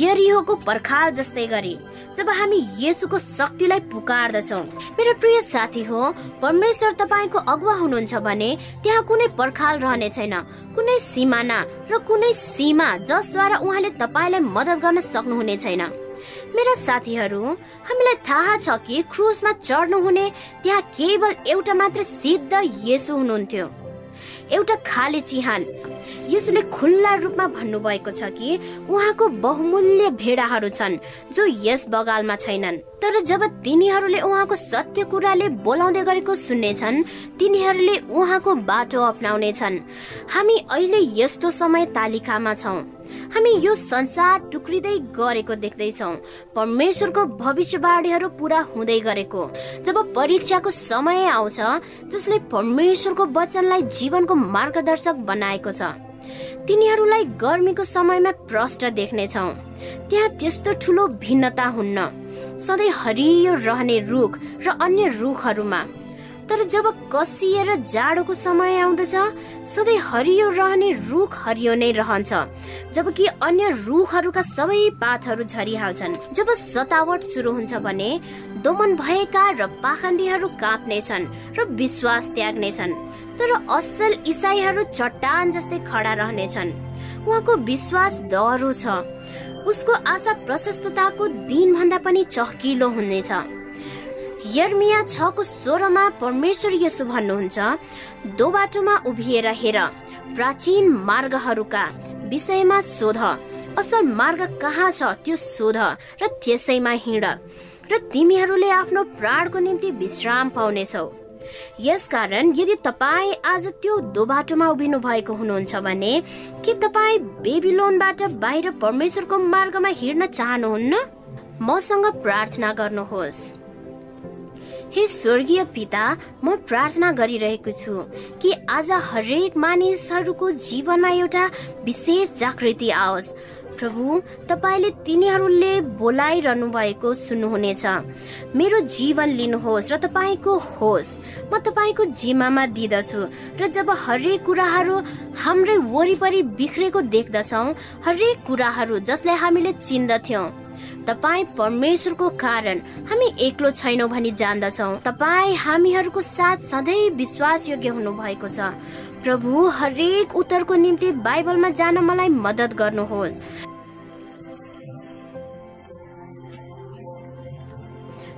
यरिहोको पर्खाल जस्तै गरी जब हामी येसुको शक्तिलाई पुकार्दछौ। मेरो प्रिय साथी हो परमेश्वर तपाईँको अगुवा हुनुहुन्छ भने त्यहाँ कुनै पर्खाल रहने छैन। कुनै सिमाना र कुनै सीमा जसद्वारा उहाँले तपाईँलाई मद्दत गर्न सक्नुहुने छैन। मेरा साथीहरू हामीलाई थाहा छ कि क्रुसमा चढ्नु हुने त्यहाँ केवल एउटा मात्र सिद्ध येसु हुनुहुन्थ्यो। एउटा खाले चिहान। यसले खुल्ला रूपमा भन्नुभएको छ कि उहाँको बहुमूल्य भेडाहरू छन् जो यस बगालमा छैनन्। तर जब तिनीहरूले उहाँको सत्य कुराले बोलाउँदै गरेको सुन्नेछन् तिनीहरूले उहाँको बाटो अप्नाउनेछन्। हामी अहिले यस्तो समय तालिकामा छौँ। हामी यो संसार टुक्रिँदै गरेको देख्दैछौ। परमेश्वरको भविष्यवाणीहरू पुरा हुँदै गरेको। जब परीक्षाको समय आउँछ जसले परमेश्वरको वचनलाई जीवनको मार्गदर्शक बनाएको छ तिनीहरूलाई गर्मीको समयमा प्रष्ट देख्नेछौ। त्यहाँ त्यस्तो ठुलो भिन्नता हुन्न सधैँ हरियो रहने रुख र अन्य रुखहरूमा तर जब कसिएर जाडोको समय आउँदछ सधैँ हरियो रहने रुख हरियो नै रहन्छ। जबकि अन्य रुखहरूका सबै पातहरू झरिहाल्छन्। जब सतावट सुरु हुन्छ भने दोमन भएका र पाखण्डीहरू काप्नेछन् र विश्वास त्याग्नेछन्। तर असल इसाईहरू चट्टान जस्तै खडा रहनेछन्। उहाँको विश्वास दह्रो छ। उसको आशा प्रशस्तताको दिनभन्दा पनि चहकिलो हुनेछ। यर्मिया छको सोह्रमा परमेश्वर यसो भन्नुहुन्छ दो बाटोमा उभिएर हेर प्राचीन मार्गहरूका विषयमा सोध। असल मार्ग कहाँ छ त्यो सोध र त्यसैमा हिँड र तिमीहरूले आफ्नो प्राणको निम्ति विश्राम पाउनेछौ। यसकारण यदि तपाईँ आज त्यो दो बाटोमा उभिनु भएको हुनुहुन्छ भने के तपाईँ बेबिलोनबाट बाहिर परमेश्वरको मार्गमा हिँड्न चाहनुहुन्न? मसँग प्रार्थना गर्नुहोस्। हे स्वर्गीय पिता म प्रार्थना गरिरहेको छु कि आज हरेक मानिसहरूको जीवनमा एउटा विशेष जागृति आओस्। प्रभु तपाईँले तिनीहरूले बोलाइरहनु भएको सुन्नुहुनेछ। मेरो जीवन लिनुहोस् र तपाईँको होस्। म तपाईँको जिम्मामा दिँदछु र जब हरेक कुराहरू हाम्रै वरिपरि बिग्रेको देख्दछौ हरेक कुराहरू जसलाई हामीले चिन्दथ्यौँ तपाईँ परमेश्वरको कारण हामी एक्लो छैनौँ भनी जान्दछौ। तपाईँ हामीहरूको साथ सधैँ विश्वास योग्य हुनु भएको छ। प्रभु हरेक उत्तरको निम्ति बाइबलमा जान मलाई मद्दत गर्नुहोस्।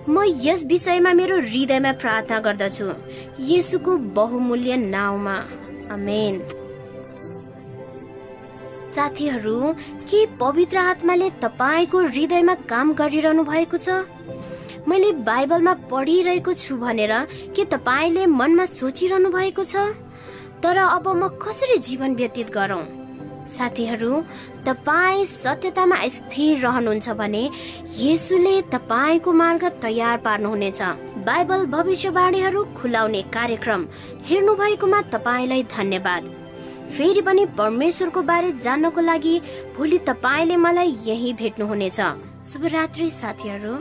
म यस विषयमा मेरो हृदयमा प्रार्थना गर्दछु। यसुको बहुमूल्य नाउँमा। अमेन साथीहरू के पवित्र आत्माले तपाईँको हृदयमा काम गरिरहनु भएको छ? मैले बाइबलमा पढिरहेको छु भनेर के तपाईँले मनमा सोचिरहनु भएको छ? तर अब म कसरी जीवन व्यतीत गरौँ? साथीहरू तपाईँ सत्यतामा स्थिर रहनुहुन्छ भने यसुले तपाईँको मार्ग तयार पार्नुहुनेछ। बाइबल भविष्यवाणीहरू खुलाउने कार्यक्रम हेर्नु भएकोमा तपाईँलाई धन्यवाद। फेरि पनि परमेश्वरको बारे जान्नको लागि भोलि तपाईँले मलाई यही भेट्नुहुनेछ। शुभरात्रि साथीहरू।